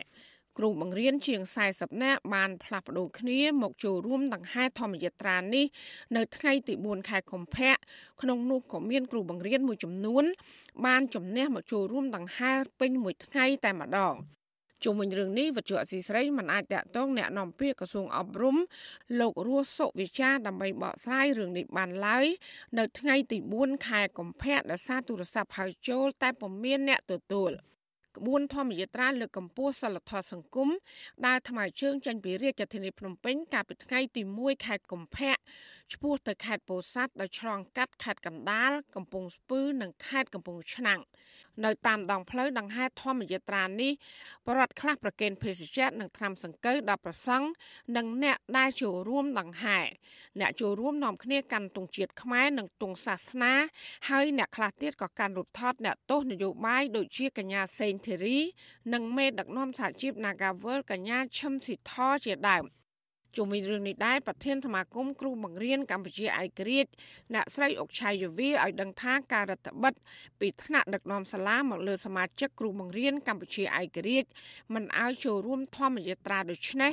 គ្រូបង្រៀនជាង40នាក់បានផ្លាស់ប្ដូរគ្នាមកចូលរួមដង្ហែធម្មយាត្រានេះនៅថ្ងៃទី4ខែកុម្ភៈក្នុងនោះក៏មានគ្រូបង្រៀនមួយចំនួន បានជំនះមកចូលរួមដង្ហែពេញមួយថ្ងៃតែម្ដងជុំវិញរឿងនេះវិទ្យុអសីស្រីមិនអាចតាក់ទងแนะនាំពាក្យក្រសួងអប់រំលោករស់សុវិចាដើម្បីបកស្រាយរឿងនេះបានឡើយនៅថ្ងៃទី4ខែកុម្ភៈដោយសារទូរស័ព្ទហៅចូលតែពុំមានអ្នកទទួល។ ក្បួនធម្មយាត្រាលើកកម្ពស់សិលធម៌សង្គមដែលថ្មើរជើងចេញពីរាជធានីភ្នំពេញកាលពីថ្ងៃទី1ខែកុម្ភៈឆ្ពោះទៅខេត្តពោធិ៍សាត់ដោយឆ្លងកាត់ខេត្តកណ្ដាលកំពង់ស្ពឺនិងខេត្តកំពង់ឆ្នាំង នៅតាមដងផ្លូវដង្ហែធម្មយាត្រានេះបរដ្ឋខ្លះប្រកេនភេសជ្ជៈនិងថ្នាំសង្កូវដល់ប្រសង់និងអ្នកដែលចូលរួមដង្ហែអ្នកចូលរួមនាំគ្នាកាន់ទង់ជាតិខ្មែរនិងទង់សាសនាហើយអ្នកខ្លះទៀតក៏កាន់រូបថតអ្នកទោសនយោបាយដូចជាកញ្ញាសេងធីរី និងមេដឹកនាំសហជីព Nagawal កញ្ញាឈឹមស៊ីធជាដើម ជុំវិញរឿងនេះដែរប្រធានសមាគមគ្រូបង្រៀនកម្ពុជាឯករាជ្យអ្នកស្រីអុកឆៃយវីឲ្យដឹងថាការរដ្ឋបិទពីថ្នាក់ដឹកនាំសាលាមកលើសមាជិកគ្រូបង្រៀនកម្ពុជាឯករាជ្យមិនឲ្យចូលរួមធម្មយាត្រាដូចនេះ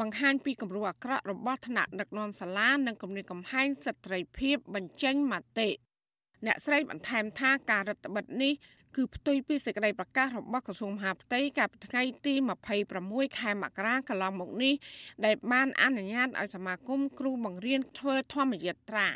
បង្ហាញពីគំរូអាក្រក់របស់ថ្នាក់ដឹកនាំសាលានិងគំរាមកំហែងសិទ្ធិសេរីភាពបញ្ចេញមតិអ្នកស្រីបន្ថែមថាការរដ្ឋបិទនេះ គឺផ្ទុយពីសេចក្តីប្រកាសរបស់ក្រសួងមហាផ្ទៃកាលពីថ្ងៃទី26ខែមករាកន្លងមកនេះដែលបានអនុញ្ញាតឲ្យសមាគមគ្រូបង្រៀនធ្វើធម្មយាត្រា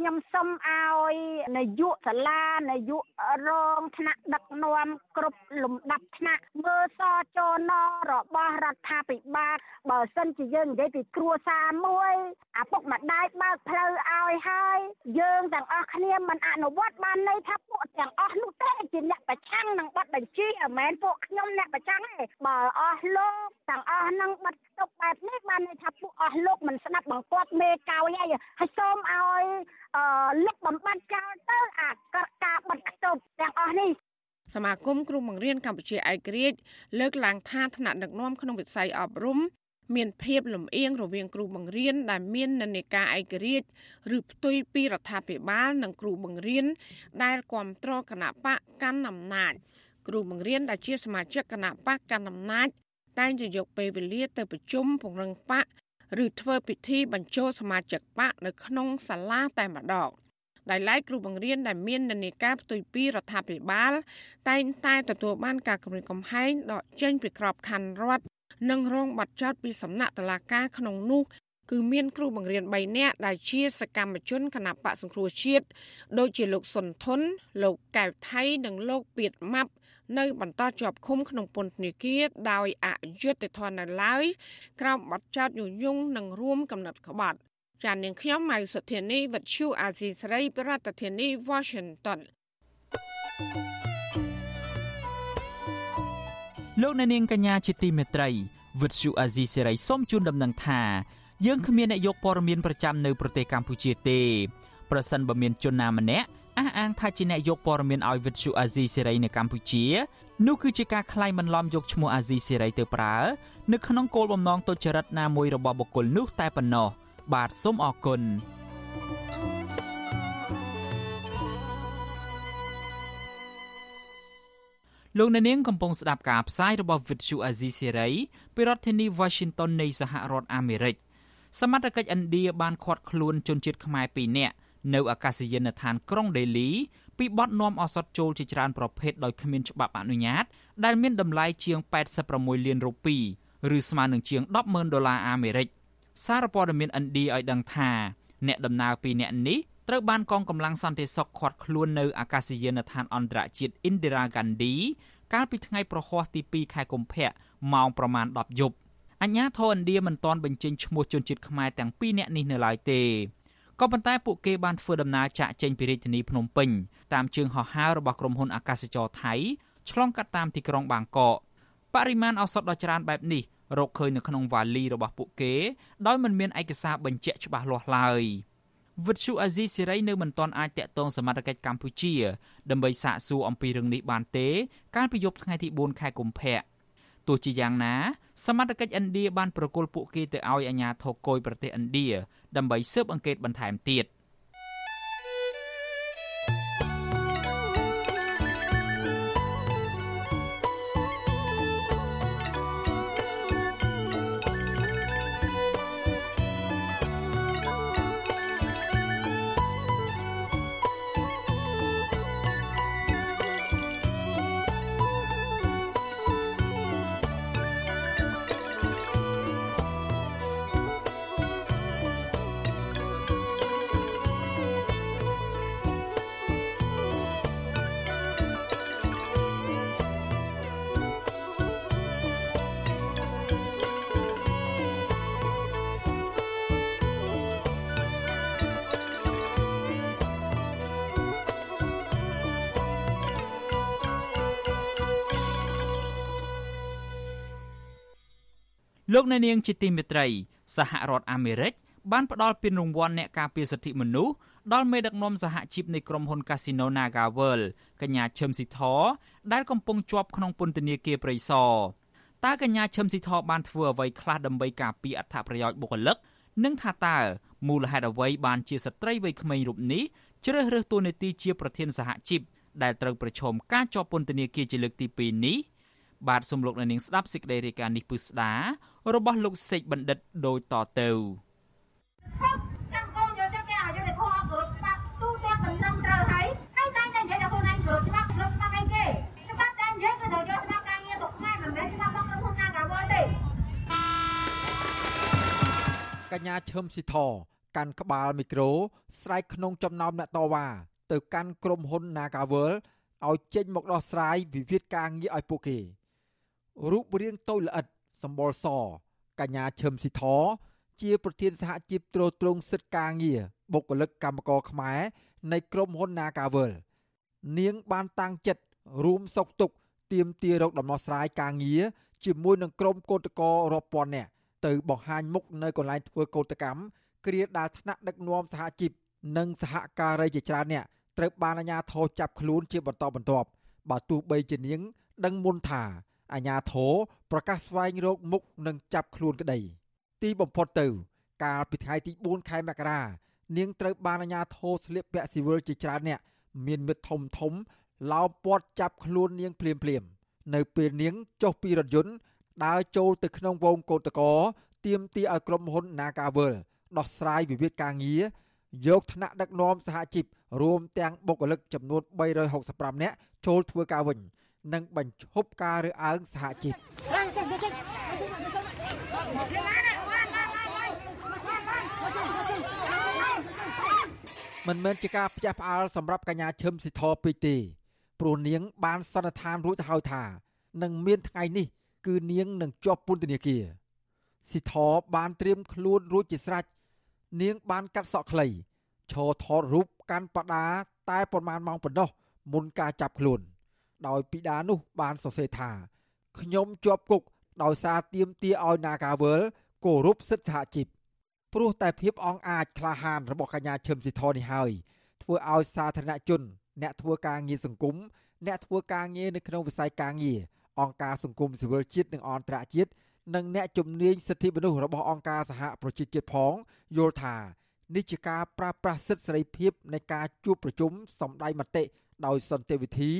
ខ្ញុំសូមឲ្យនាយកសាលានាយករងថ្នាក់ដឹកនាំគ្រប់លំដាប់ថ្នាក់មើលសចនរបស់រដ្ឋាភិបាលបើសិនជាយើងនិយាយពីគ្រួសារមួយឪពុកម្ដាយបើកផ្លូវឲ្យហើយយើងទាំងអស់គ្នាមិនអនុវត្តបានន័យថាពួកទាំងអស់នោះទេជាអ្នកប្រឆាំងនឹងបទបញ្ជាមិនមែនពួកខ្ញុំអ្នកប្រឆាំងទេបើអស់លោកទាំងអស់នឹងបិទស្តុកបែបនេះបានន័យថាពួកអស់លោកមិនស្ដាប់បង្គាប់មេកោយហើយហើយសូមឲ្យអឺលុបបំបត្តិចោលទៅអាការបិទស្តុបទាំងអស់នេះសមាគមគ្រូបង្រៀនកម្ពុជាឯករាជ្យលើកឡើងថាថ្នាក់ដឹកនាំក្នុងវិស័យអប់រំមានភាពលំអៀងរវាងគ្រូបង្រៀនដែលមាននិន្នាការឯករាជ្យឬផ្ទុយពីរដ្ឋាភិបាលនិងគ្រូបង្រៀនដែលគ្រប់គ្រងគណៈបកកាន់អំណាចគ្រូបង្រៀនដែលជាសមាជិកគណៈបកកាន់អំណាចតែងតែយកពេលវេលាទៅប្រជុំពង្រឹងបក ឬធ្វើពិធីបញ្ចូលសមាជិកបកនៅក្នុងសាលាតែម្ដងដោយឡែកគ្រូបង្រៀនដែលមាននានាការផ្ទុយពីរដ្ឋាភិបាល តែងតែទទួលបានការគម្រាមកំហែងដកចេញពីក្របខ័ណ្ឌរដ្ឋនិងរងបាត់ចោតពីសំណាក់តុលាការក្នុងនោះគឺមានគ្រូបង្រៀន3នាក់ដែលជាសកម្មជនគណៈបកសង្គ្រោះជាតិដូចជាលោកសុនធុនលោកកែវថៃនិងលោកពៀតម៉ាប់ នៅបន្តជាប់ឃុំក្នុងពន្ធនាគារដោយអយុត្តិធម៌នៅឡើយក្រោមបទចោទញុះញង់និងរួមកំណត់ក្បត់ចាននាងខ្ញុំម៉ៅសុធានីវិទ្យុអាស៊ីសេរីប្រធានាធិបតី Washington លោកអ្នកនាងកញ្ញាជាទីមេត្រីវិទ្យុអាស៊ីសេរីសូមជូនដំណឹងថាយើងគ្មានអ្នកយកព័ត៌មានប្រចាំនៅប្រទេសកម្ពុជាទេប្រសិនបើមានជនណាម្នាក់ អះអាងថាជាអ្នកយកព័ត៌មានឲ្យវិទ្យុអាស៊ីសេរីនៅកម្ពុជានោះគឺជាការក្លែងបន្លំយកឈ្មោះអាស៊ីសេរីទៅប្រើនៅក្នុងគោលបំណងទុច្ចរិតណាមួយរបស់បុគ្គលនោះតែប៉ុណ្ណោះបាទសូមអរគុណលោកអ្នកនាងកំពុងស្ដាប់ការផ្សាយរបស់ Vuthu Azizi Serai ពីរដ្ឋធានី Washington នៃសហរដ្ឋអាមេរិកសមត្ថកិច្ចឥណ្ឌាបានឃាត់ខ្លួនជនជាតិខ្មែរ2នាក់ នៅអាកាសយានដ្ឋានក្រុងដេលីពីបទនាំឱសថចូលជាច្រើនប្រភេទដោយគ្មានច្បាប់អនុញ្ញាត ដែលមានតម្លៃជាង86លានរូពីឬស្មើនឹងជាង100000ដុល្លារអាមេរិកសារព័ត៌មានឥណ្ឌាឲ្យដឹងថាអ្នកដំណើរពីរនាក់នេះត្រូវបានកងកម្លាំងសន្តិសុខឃាត់ខ្លួននៅអាកាសយានដ្ឋានអន្តរជាតិ Indira Gandhi កាលពីថ្ងៃប្រហ័សទី2ខែកុម្ភៈម៉ោងប្រមាណ10យប់អញ្ញាធរឥណ្ឌាមិនទាន់បញ្ចេញឈ្មោះជនជាតិខ្មែរទាំងពីរនាក់នេះនៅឡើយទេ ក៏ប៉ុន្តែពួកគេបានធ្វើដំណើរចាក់ចេញពីរាជធានីភ្នំពេញតាមជើងហោះហើររបស់ក្រុមហ៊ុនអាកាសចរថៃឆ្លងកាត់តាមទីក្រុងបាងកកបរិមាណឱសថដ៏ច្រើនបែបនេះរកឃើញនៅក្នុងវ៉ាលីរបស់ពួកគេដោយមិនមានឯកសារបញ្ជាក់ច្បាស់លាស់ឡើយវិទ្យុអាស៊ីសេរីនៅមិនទាន់អាចតាក់ទងសមត្ថកិច្ចកម្ពុជាដើម្បីសាកសួរអំពីរឿងនេះបានទេ កាលពីយប់ថ្ងៃទី4ខែកុម្ភៈ ទោះជាយ៉ាងណា សមត្ថកិច្ចឥណ្ឌាបានប្រគល់ពួកគេទៅឲ្យអាជ្ញាធរគយប្រទេសឥណ្ឌាដើម្បីស៊ើបអង្កេតបន្ថែមទៀត។ អ្នកនាងជាទីមេត្រីសហរដ្ឋអាមេរិកបានផ្ដល់ពានរង្វាន់អ្នកការពារសិទ្ធិមនុស្សដល់មេដឹកនាំសហជីពនៃក្រុមហ៊ុន Casino NagaWorld កញ្ញាឈឹមស៊ីធដែលកំពុងជាប់ក្នុងពន្ធនាគារព្រៃសរតើកញ្ញាឈឹមស៊ីធបានធ្វើអ្វីខ្លះដើម្បីការពារអត្ថប្រយោជន៍បុគ្គលិកនិងថាតើមូលហេតុអ្វីបានជាស្ត្រីវ័យក្មេងរូបនេះជ្រើសរើសតួនាទីជាប្រធានសហជីពដែលត្រូវប្រឈមការជាប់ពន្ធនាគារជាលើកទី2នេះ បាទសូមលោកអ្នកនាងស្ដាប់សេចក្តីរាយការណ៍នេះពឹស្ដារបស់លោកសេកបណ្ឌិតដូចតទៅចាំកូនយកចិត្តគេឲ្យយកតែធម៌គោរពច្បាប់ទូទាត់មិនត្រឹមត្រូវហើយហើយតែតែនិយាយថាខ្លួនឯងគោរពច្បាប់គោរពច្បាប់អីគេច្បាប់តែនិយាយគឺត្រូវយកច្បាប់ការងារទៅខ្មែរមិនមែនច្បាប់របស់ក្រុមហ៊ុន Nagawal ទេកញ្ញាឈឹមស៊ីធកាន់ក្បាលមីក្រូស្រែកក្នុងចំណោមអ្នកតវ៉ាទៅកាន់ក្រុមហ៊ុន Nagawal ឲ្យចេញមកដោះស្រាយវិវាទការងារឲ្យពួកគេ រូបរាងតូចល្អិតសម្បល់សកញ្ញាឈឹមស៊ីធជាប្រធានសហជីពត្រួតត្រងសិទ្ធិការងារបុគ្គលិកកម្មករខ្មែរនៃក្រុមហ៊ុន Nagavel នាងបានតាំងចិត្តរួមសុកទុកទៀមទារកដំណោះស្រាយការងារជាមួយនឹងក្រុមកោតក្ររាប់ពាន់នាក់ទៅបង្ហាញមុខនៅកន្លែងធ្វើកោតកម្មគ្រាដាល់ថ្នាក់ដឹកនាំសហជីពនិងសហការីជាច្រើនអ្នកត្រូវបានអាជ្ញាធរចាប់ខ្លួនជាបន្តបន្ទាប់បើទោះបីជានាង ដឹងមុនថា អាជ្ញាធរប្រកាសស្វែងរកមុខនិងចាប់ខ្លួនក្តីទីបំផុតទៅ កាលពីថ្ងៃទី4ខែមករានាងត្រូវបានអាជ្ញាធរស្លៀកពាក់ស៊ីវិលជាច្រើនអ្នកមានមិត្តធំធំឡោមព័ទ្ធចាប់ខ្លួននាងភ្លាមភ្លាមនៅពេលនាងចុះពីរថយន្តដើរចូលទៅក្នុងវងកោតកោទៀមទីឲ្យក្រុមហ៊ុន Nagavel ដោះស្រាយវិវាទការងារយកថ្នាក់ដឹកនាំសហជីពរួមទាំងបុគ្គលិកចំនួន365នាក់ចូលធ្វើការវិញ និងបញ្ឈប់ការរើសអើងសហជីពមិនមែនជាការផ្ទះផ្អើលសម្រាប់កញ្ញាឈឹមស៊ីធពេកទេព្រោះនាង បានសន្និដ្ឋានរួចទៅហើយថានឹងមានថ្ងៃនេះ គឺនាងនឹងជាប់ពន្ធនាគារស៊ីធបានត្រៀមខ្លួនរួចជាស្រេចនាងបានកាត់សក់ខ្លីឈរថតរូបកាន់បដាតែប្រមាណម៉ោងប៉ុណ្ណោះមុនការចាប់ខ្លួន ដោយពីដានោះបានសរសេរថាខ្ញុំជាប់គុកដោយសារទៀមទាឲ្យ Nagawal គោរពសិទ្ធិសហជីពព្រោះតែភាពអង់អាចក្លាហានរបស់កញ្ញាឈឹមស៊ីធនេះហើយធ្វើឲ្យសាធារណជន អ្នកធ្វើការងារសង្គមអ្នកធ្វើការងារនៅក្នុងវិស័យការងារអង្គការសង្គមស៊ីវិលជាតិនិងអន្តរជាតិនិងអ្នកជំនាញសិទ្ធិមនុស្សរបស់អង្គការសហប្រជាជាតិផងយល់ថានេះជាការប្រើប្រាស់សិទ្ធិសេរីភាពនៃការជួបប្រជុំសម្ដែងមតិដោយសន្តិវិធី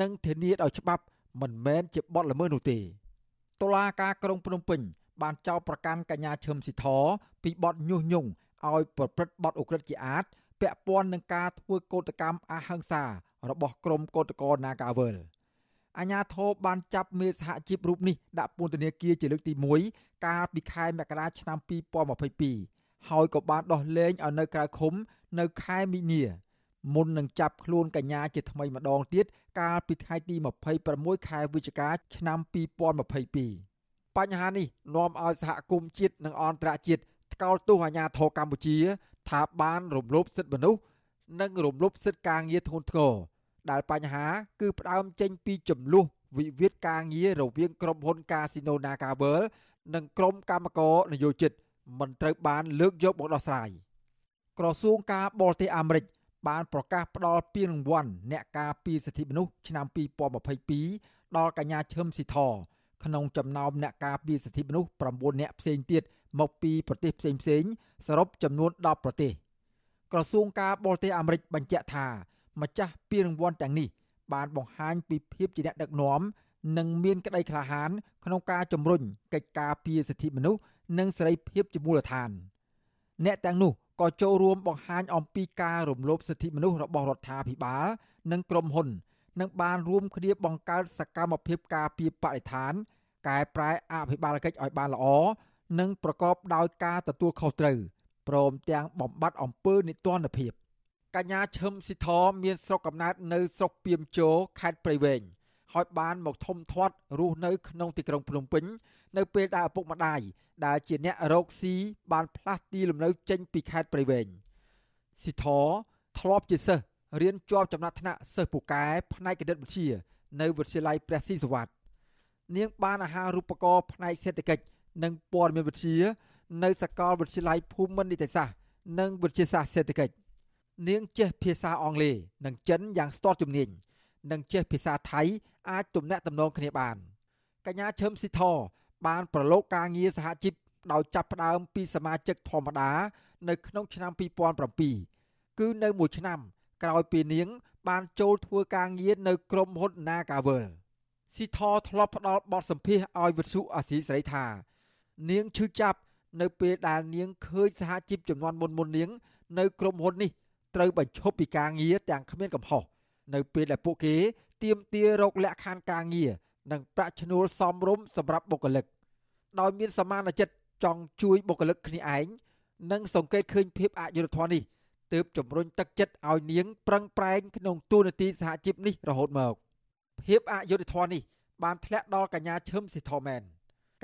និងធានាដោយច្បាប់មិនមែនជាបទល្មើសនោះទេតុលាការក្រុងភ្នំពេញបានចោទប្រកាន់កញ្ញាឈឹមស៊ីធពីបទញុះញង់ឲ្យប្រព្រឹត្តបទឧក្រិដ្ឋជាអាតពាក់ព័ន្ធនឹងការធ្វើកោតកម្មអហិង្សារបស់ក្រុមកោតក្រ Nagawal អាញាធរបានចាប់មេសហជីពរូបនេះដាក់ពន្ធនាគារជាលើកទី1កាលពីខែមករាឆ្នាំ2022ហើយក៏បានដោះលែងឲ្យនៅក្រៅឃុំនៅខែមីនា មុននឹងចាប់ខ្លួនកញ្ញាជាថ្មីម្ដងទៀតកាលពីថ្ងៃទី26ខែវិច្ឆិកាឆ្នាំ2022បញ្ហានេះនាំឲ្យសហគមន៍ជាតិនិងអន្តរជាតិថ្កោលទោសអាញាធរកម្ពុជា ថាបានរំលោភសិទ្ធិមនុស្សនិងរំលោភសិទ្ធិការងារធ្ងន់ធ្ងរដែលបញ្ហាគឺផ្ដើមចេញពីចំនួនវិវាទការងាររវាងក្រុមហ៊ុន Casino NagaWorld និងក្រុមកម្មករនយោជិតមិនត្រូវបានលើកយកមកដោះស្រាយក្រសួងការបរទេសអាមេរិក បានប្រកាសផ្តល់ពានរង្វាន់អ្នកការពារសិទ្ធិមនុស្សឆ្នាំ2022ដល់កញ្ញាឈឹមស៊ីធក្នុងចំណោមអ្នកការពារសិទ្ធិមនុស្ស9អ្នកផ្សេងទៀតមកពីប្រទេសផ្សេងផ្សេងសរុបចំនួន10ប្រទេសក្រសួងការបរទេសអាមេរិកបញ្ជាក់ថាម្ចាស់ពានរង្វាន់ទាំងនេះបានបង្ហាញពីភាពជាអ្នកដឹកនាំនិងមានក្តីក្លាហានក្នុងការជំរុញកិច្ចការពារសិទ្ធិមនុស្សនិងសេរីភាពជាមូលដ្ឋាន អ្នកទាំងនោះ ក៏ចូលរួមបង្ហាញអំពីការរំលោភសិទ្ធិមនុស្សរបស់រដ្ឋាភិបាល និងក្រុមហ៊ុននិងបានរួមគ្នាបង្កើតសកម្មភាពការពារបរិស្ថានកែប្រែអភិបាលកិច្ចឲ្យបានល្អនិងប្រកបដោយការទទួលខុសត្រូវព្រមទាំងបំបត្តិអំពើនិទានភាពកញ្ញាឈឹមស៊ីធមានស្រុកកំណើតនៅស្រុកពីមជោខេត្តព្រៃវែងហើយបានមកធំធាត់រស់នៅក្នុងទីក្រុងភ្នំពេញនៅពេលដែលឪពុកម្ដាយ ដែលជាអ្នករកស៊ីបានផ្លាស់ទីលំនៅចេញពីខេត្តព្រៃវែងស៊ីធធ្លាប់ជាសិស្សរៀនជាប់ចំណាត់ថ្នាក់សិស្សពូកែផ្នែកគណិតវិទ្យានៅវិទ្យាល័យព្រះស៊ីសវត្តនាងបានអាហារូបករណ៍ផ្នែកសេដ្ឋកិច្ចនិងព័ត៌មានវិទ្យានៅសាកលវិទ្យាល័យភូមិន្ទនីតិសាស្ត្រនិងវិទ្យាសាស្ត្រសេដ្ឋកិច្ចនាងចេះភាសាអង់គ្លេសនិងចិនយ៉ាងស្ទាត់ជំនាញនិងចេះភាសាថៃអាចទំនាក់ទំនងគ្នាបានកញ្ញាឈឹមស៊ីធ បានប្រឡូកការងារសហជីពដោយចាប់ផ្ដើមពីសមាជិកធម្មតា នៅក្នុងឆ្នាំ2007គឺនៅមួយឆ្នាំ ក្រោយពីនាង បានចូលធ្វើការងារនៅក្រុមហ៊ុន Nagavel ស៊ីធធ្លាប់ផ្ដល់បទសម្ភាសឲ្យវិទ្យុអាស៊ីសេរីថានាងឈឺចាប់នៅពេលដែលនាងឃើញសហជីពចំនួនមុនមុននាង នៅក្រុមហ៊ុននេះត្រូវបញ្ឈប់ពីការងារទាំងគ្មានកំហុសនៅពេលដែលពួកគេ ទាមទាររកលក្ខខណ្ឌការងារ និងប្រាក់ឈ្នួលសមរម្យសម្រាប់បុគ្គលិកដោយមានសមានចិត្តចង់ជួយបុគ្គលិកគ្នាឯងនិងសង្កេតឃើញភាពអយុត្តិធម៌នេះទើបជំរុញទឹកចិត្តឲ្យនាងប្រឹងប្រែងក្នុងទូនាទីសហជីពនេះរហូតមកភាពអយុត្តិធម៌នេះបានធ្លាក់ដល់កញ្ញាឈឹមស៊ីធមែន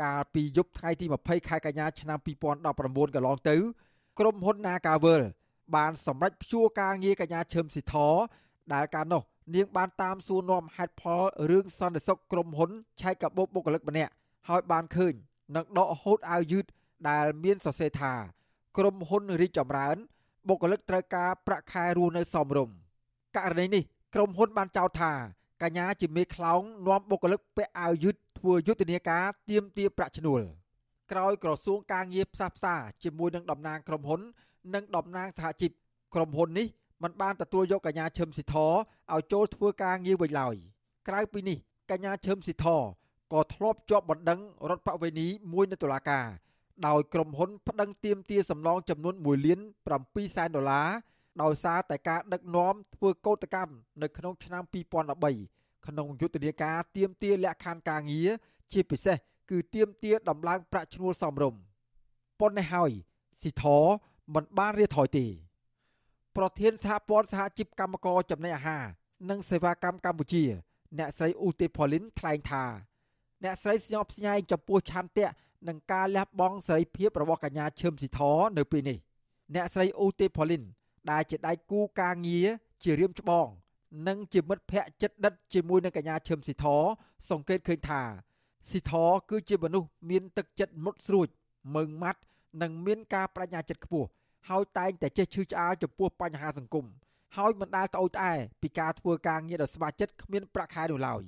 កាលពីយប់ថ្ងៃទី20ខែកញ្ញាឆ្នាំ2019កន្លងទៅ ក្រុមហ៊ុន Nagavel បានសម្រេចព្យួរការងារកញ្ញាឈឹមស៊ីធដែលកាលនោះ នាងបានតាមសួរនាំហេតុផលរឿងសន្តិសុខក្រុមហ៊ុនឆែកកាបូបបុគ្គលិកម្នាក់ហើយបានឃើញនឹងដកហូតអាវយឺតដែលមានសរសេរថា ក្រុមហ៊ុនរីកចម្រើន បុគ្គលិកត្រូវការប្រាក់ខែរស់នៅសមរម្យករណីនេះក្រុមហ៊ុនបានចោទថាកញ្ញាជាមេខ្លោងនាំបុគ្គលិកពាក់អាវយឺតធ្វើយុទ្ធនាការទាមទារប្រាក់ឈ្នួលក្រោយក្រសួងការងារផ្សះផ្សាជាមួយនឹងតំណាងក្រុមហ៊ុន និងតំណាងសហជីពក្រុមហ៊ុននេះ មិនបានទទួលយកកញ្ញាឈឹមស៊ីធឲ្យចូលធ្វើការងារវិញឡើយក្រៅពីនេះកញ្ញាឈឹមស៊ីធក៏ធ្លាប់ជាប់បណ្ដឹងរដ្ឋបវេនីមួយនៅតុលាការដោយក្រុមហ៊ុនប្តឹងទាមទារសំណងចំនួន1លាន7សែនដុល្លារដោយសារតែការដឹកនាំធ្វើកោតកម្មនៅក្នុងឆ្នាំ2013ក្នុងយុទ្ធនាការទាមទារលក្ខខណ្ឌការងារជាពិសេសគឺទាមទារដំឡើងប្រាក់ឈ្នួលសមរម្យប៉ុន្តែហើយស៊ីធមិនបានរៀថយទេ ប្រធានសហព័ន្ធសហជីពកម្មករចំណីអាហារនិងសេវាកម្មកម្ពុជា អ្នកស្រីអ៊ូទេផូលីនថ្លែងថា អ្នកស្រីស្ញប់ស្ញែងចំពោះឆន្ទៈនិងការលះបង់សេរីភាពរបស់កញ្ញាឈឹមស៊ីធនៅពេលនេះអ្នកស្រីអ៊ូទេផូលីនដែលជាដៃគូការងារជារៀមច្បងនិងជាមិត្តភក្តិចិត្តដិតជាមួយនឹងកញ្ញាឈឹមស៊ីធសង្កេតឃើញថាស៊ីធគឺជាមនុស្សមានទឹកចិត្តមុតស្រួចមើងម៉ាត់និងមានការបញ្ញាចិត្តខ្ពស់ ហើយតែងតែចេះឈឺឆ្អាលចំពោះបញ្ហាសង្គមហើយមិនដែលត្អូញត្អែពីការធ្វើការងារដោយស្ម័គ្រចិត្តគ្មានប្រាក់ខែនោះឡើយ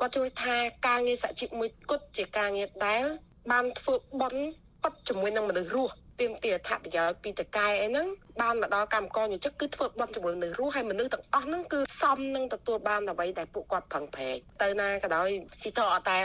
គាត់យល់ថាការងារសហជីពមួយគត់ជាការងារដែលបានធ្វើបន់ប៉ັດជាមួយនឹងមនុស្សរស់ ទាមទារអត្ថប្រយោជន៍ពីតកែអីហ្នឹងបានមកដល់កម្មករយុជិកគឺធ្វើបន់ជាមួយមនុស្សរស់ហើយមនុស្សទាំងអស់ហ្នឹងគឺសមនឹងទទួលបានអ្វីដែលពួកគាត់ប្រឹងប្រែងទៅណាក៏ដោយស៊ីតអត់តែ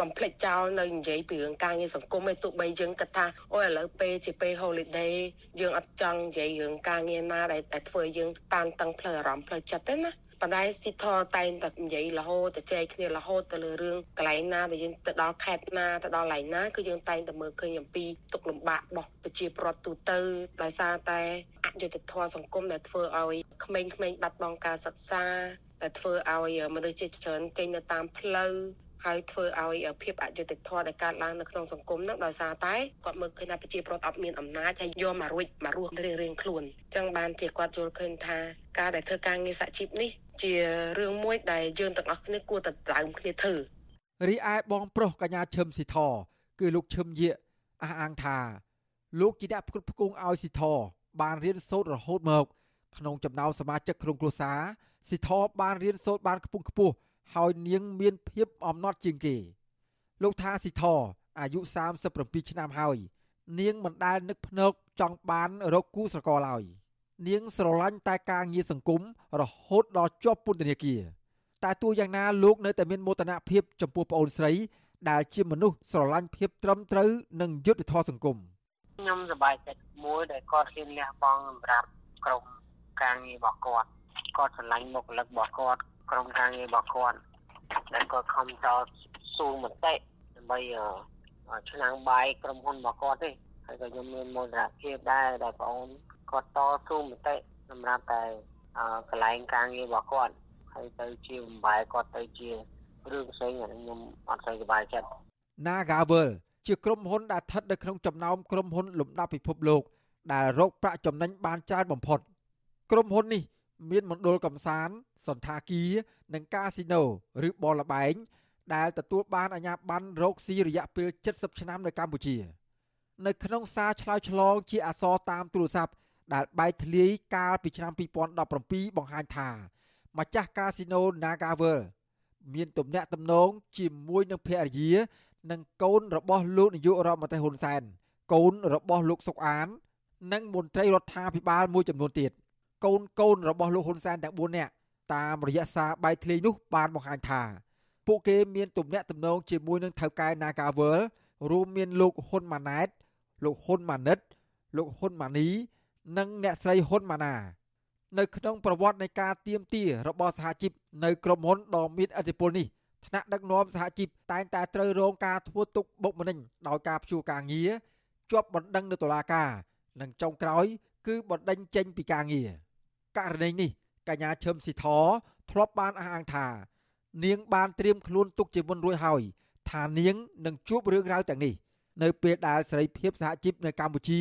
បំភ្លេចចោលនៅនិយាយពីរឿងការងារសង្គមឯទោះបីយើងគិតថាអូឥឡូវពេលជាពេល holiday យើងអត់ចង់និយាយរឿងការងារណាដែលតែធ្វើយើងតានតឹងផ្លូវអារម្មណ៍ផ្លូវចិត្តទេណា ប៉ុន្តែស៊ីធតែងតែនិយាយរហូតទៅចែកគ្នារហូតទៅលើរឿងកន្លែងណាដែលយើងទៅដល់ខេត្តណាទៅដល់កន្លែងណាគឺយើងតែងតែមើលឃើញអំពីទុកលំបាករបស់ប្រជាពលរដ្ឋទូទៅដោយសារតែអយុត្តិធម៌សង្គមដែលធ្វើឲ្យក្មេងៗបាត់បង់ការសិក្សាដែលធ្វើឲ្យមនុស្សជាច្រើនគេងនៅតាមផ្លូវ ហើយធ្វើឲ្យភាពអយុត្តិធម៌ដែលកើតឡើងនៅក្នុងសង្គមហ្នឹងដោយសារតែគាត់មើលឃើញថាប្រជាពលរដ្ឋអត់មានអំណាចហើយយកមករួចមករស់រៀងរៀងខ្លួនអញ្ចឹងបានជាគាត់យល់ឃើញថាការដែលធ្វើការងារសហជីពនេះ ជារឿងមួយដែលយើងទាំងអស់គ្នាគួរតែដើមគ្នាធ្វើរីឯបងប្រុសកញ្ញាឈឹមស៊ីធគឺលោកឈឹមយាអះអាងថាលោកជាអ្នកផ្គត់ផ្គង់ឲ្យស៊ីធបានរៀនសូត្ររហូតមក ក្នុងចំណោមសមាជិកក្រុមគ្រួសារស៊ីធបានរៀនសូត្របានខ្ពង់ខ្ពស់ ហើយនាងមានភាពអំណត់ជាងគេ លោកថាស៊ីធអាយុ37ឆ្នាំហើយ នាងមិនដែលនឹកភ្នែកចង់បានរកគូស្រករឡើយនាងស្រឡាញ់តែការងារសង្គមរហូតដល់ជាប់ពន្ធនាគារតែទោះយ៉ាងណាលោកនៅតែមានមោទនភាពចំពោះប្អូនស្រី ដែលជាមនុស្សស្រឡាញ់ភាពត្រឹមត្រូវនិងយុត្តិធម៌សង្គមខ្ញុំសប្បាយចិត្តមួយដែលគាត់ហ៊ានលះបង់សម្រាប់ក្រុមការងាររបស់គាត់គាត់ស្រឡាញ់មុខលឹករបស់គាត់ ក្រុមការងាររបស់គាត់ដែលគាត់ខំតស៊ូមតិដើម្បីឆ្នាំងបាយក្រុមហ៊ុនរបស់គាត់ទេហើយក៏ខ្ញុំមានមោទនភាពដែរដែលបងអូនគាត់តស៊ូមតិសម្រាប់តែកន្លែងការងាររបស់គាត់ហើយទៅជាបំបែគាត់ទៅជារឿងផ្សេងអាខ្ញុំអត់សូវសប្បាយចិត្ត Nagavel ជាក្រុមហ៊ុនដែលស្ថិតនៅក្នុងចំណោមក្រុមហ៊ុនលំដាប់ពិភពលោកដែលរកប្រាក់ចំណេញបានច្រើនបំផុតក្រុមហ៊ុននេះ មានមណ្ឌលកំសាន្តសន្តាគារនិងកាស៊ីណូឬបលល្បែងដែលទទួលបានអាជ្ញាប័ណ្ណរកស៊ីរយៈពេល70ឆ្នាំនៅកម្ពុជា នៅក្នុងសារឆ្លើយឆ្លងជាអក្សរតាមទូរស័ព្ទដែលបែកធ្លាយកាលពីឆ្នាំ2017បង្ហាញថាម្ចាស់កាស៊ីណូ Nagavel មានទំនាក់ទំនងជាមួយនឹងភរិយា និងកូនរបស់លោកនាយករដ្ឋមន្ត្រីហ៊ុនសែនកូនរបស់លោកសុកអាន និងមន្ត្រីរដ្ឋាភិបាលមួយចំនួនទៀត កូនកូនរបស់លោកហ៊ុនសែនទាំង4នាក់តាមរយៈសារបែកធ្លាយនោះបានបង្ហាញថាពួកគេមានទំនាក់ទំនងជាមួយនឹងថៅកែ Nagavel រួមមានលោកហ៊ុនម៉ាណែតលោកហ៊ុនម៉ាណិត លោកហ៊ុនម៉ានី និងអ្នកស្រីហ៊ុនម៉ាណា នៅក្នុងប្រវត្តិនៃការទៀមទារបស់សហជីពនៅក្រុមហ៊ុនដ៏មានឥទ្ធិពលនេះថ្នាក់ដឹកនាំសហជីពតែងតែត្រូវរងការធ្វើទុកបុកម្នេញដោយការព្យួរការងារជាប់បណ្ដឹងនៅតុលាការ និងចុងក្រោយ គឺបណ្ដេញចេញពីការងារ ករណីនេះកញ្ញាឈឹមស៊ីធធ្លាប់បានអះអាងថា នាងបានត្រៀមខ្លួនទុកជាមុនរួចហើយថានាងនឹងជួបរឿងរ៉ាវទាំងនេះនៅពេលដែលសេរីភាពសហជីពនៅកម្ពុជា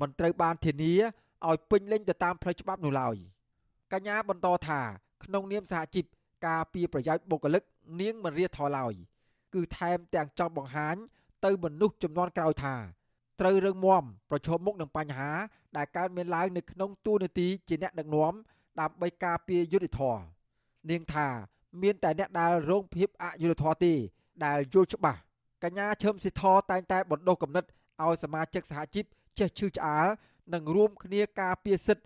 មិនត្រូវបានធានាឲ្យពេញលេញទៅតាមផ្លូវច្បាប់នោះឡើយកញ្ញាបន្តថាក្នុងនាមសហជីពការពីប្រយោជន៍បុគ្គលិកនាងមិនរៀថយឡើយគឺថែមទាំងចង់បង្ហាញទៅមនុស្សចំនួនក្រោយថា ត្រូវរឹងមាំប្រឈមមុខនឹងបញ្ហា ដែលកើតមានឡើងនៅក្នុងទូនាទីជាអ្នកដឹកនាំដើម្បីការពារយុត្តិធម៌នាងថាមានតែអ្នកដែលរងភាពអយុត្តិធម៌ទេដែលយល់ច្បាស់កញ្ញាឈឹមសិទ្ធរតែងតែបណ្ដុះគំនិតឲ្យសមាជិកសហជីពចេះឈឺឆ្អាលនិងរួមគ្នាការពារសិទ្ធិ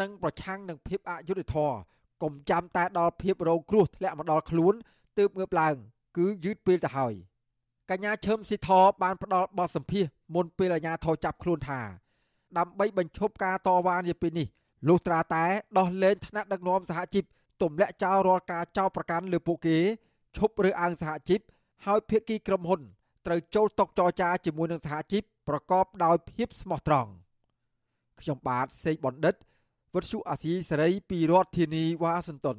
និងប្រឆាំងនឹងភាពអយុត្តិធម៌កុំចាំតែដល់ភាពរងគ្រោះធ្លាក់មកដល់ខ្លួនទើបងើបឡើង គឺយឺតពេលទៅហើយ កញ្ញាឈឹមស៊ីធបានផ្ដល់បទសម្ភាសមុនពេលអាជ្ញាធរចាប់ខ្លួនថាដើម្បីបញ្ឈប់ការតវ៉ានាពេលនេះលុះត្រាតែដោះលែងថ្នាក់ដឹកនាំសហជីពទម្លាក់ចោលរាល់ការចោទប្រកាន់លើពួកគេឈប់រើសអើងសហជីពហើយភាគីក្រុមហ៊ុនត្រូវចូលតុចរចាជាមួយនឹងសហជីពប្រកបដោយភាពស្មោះត្រង់ខ្ញុំបាទសេកបណ្ឌិតវុទ្ធុអាស៊ីសេរីពីរដ្ឋធានីវ៉ាស៊ីនតោន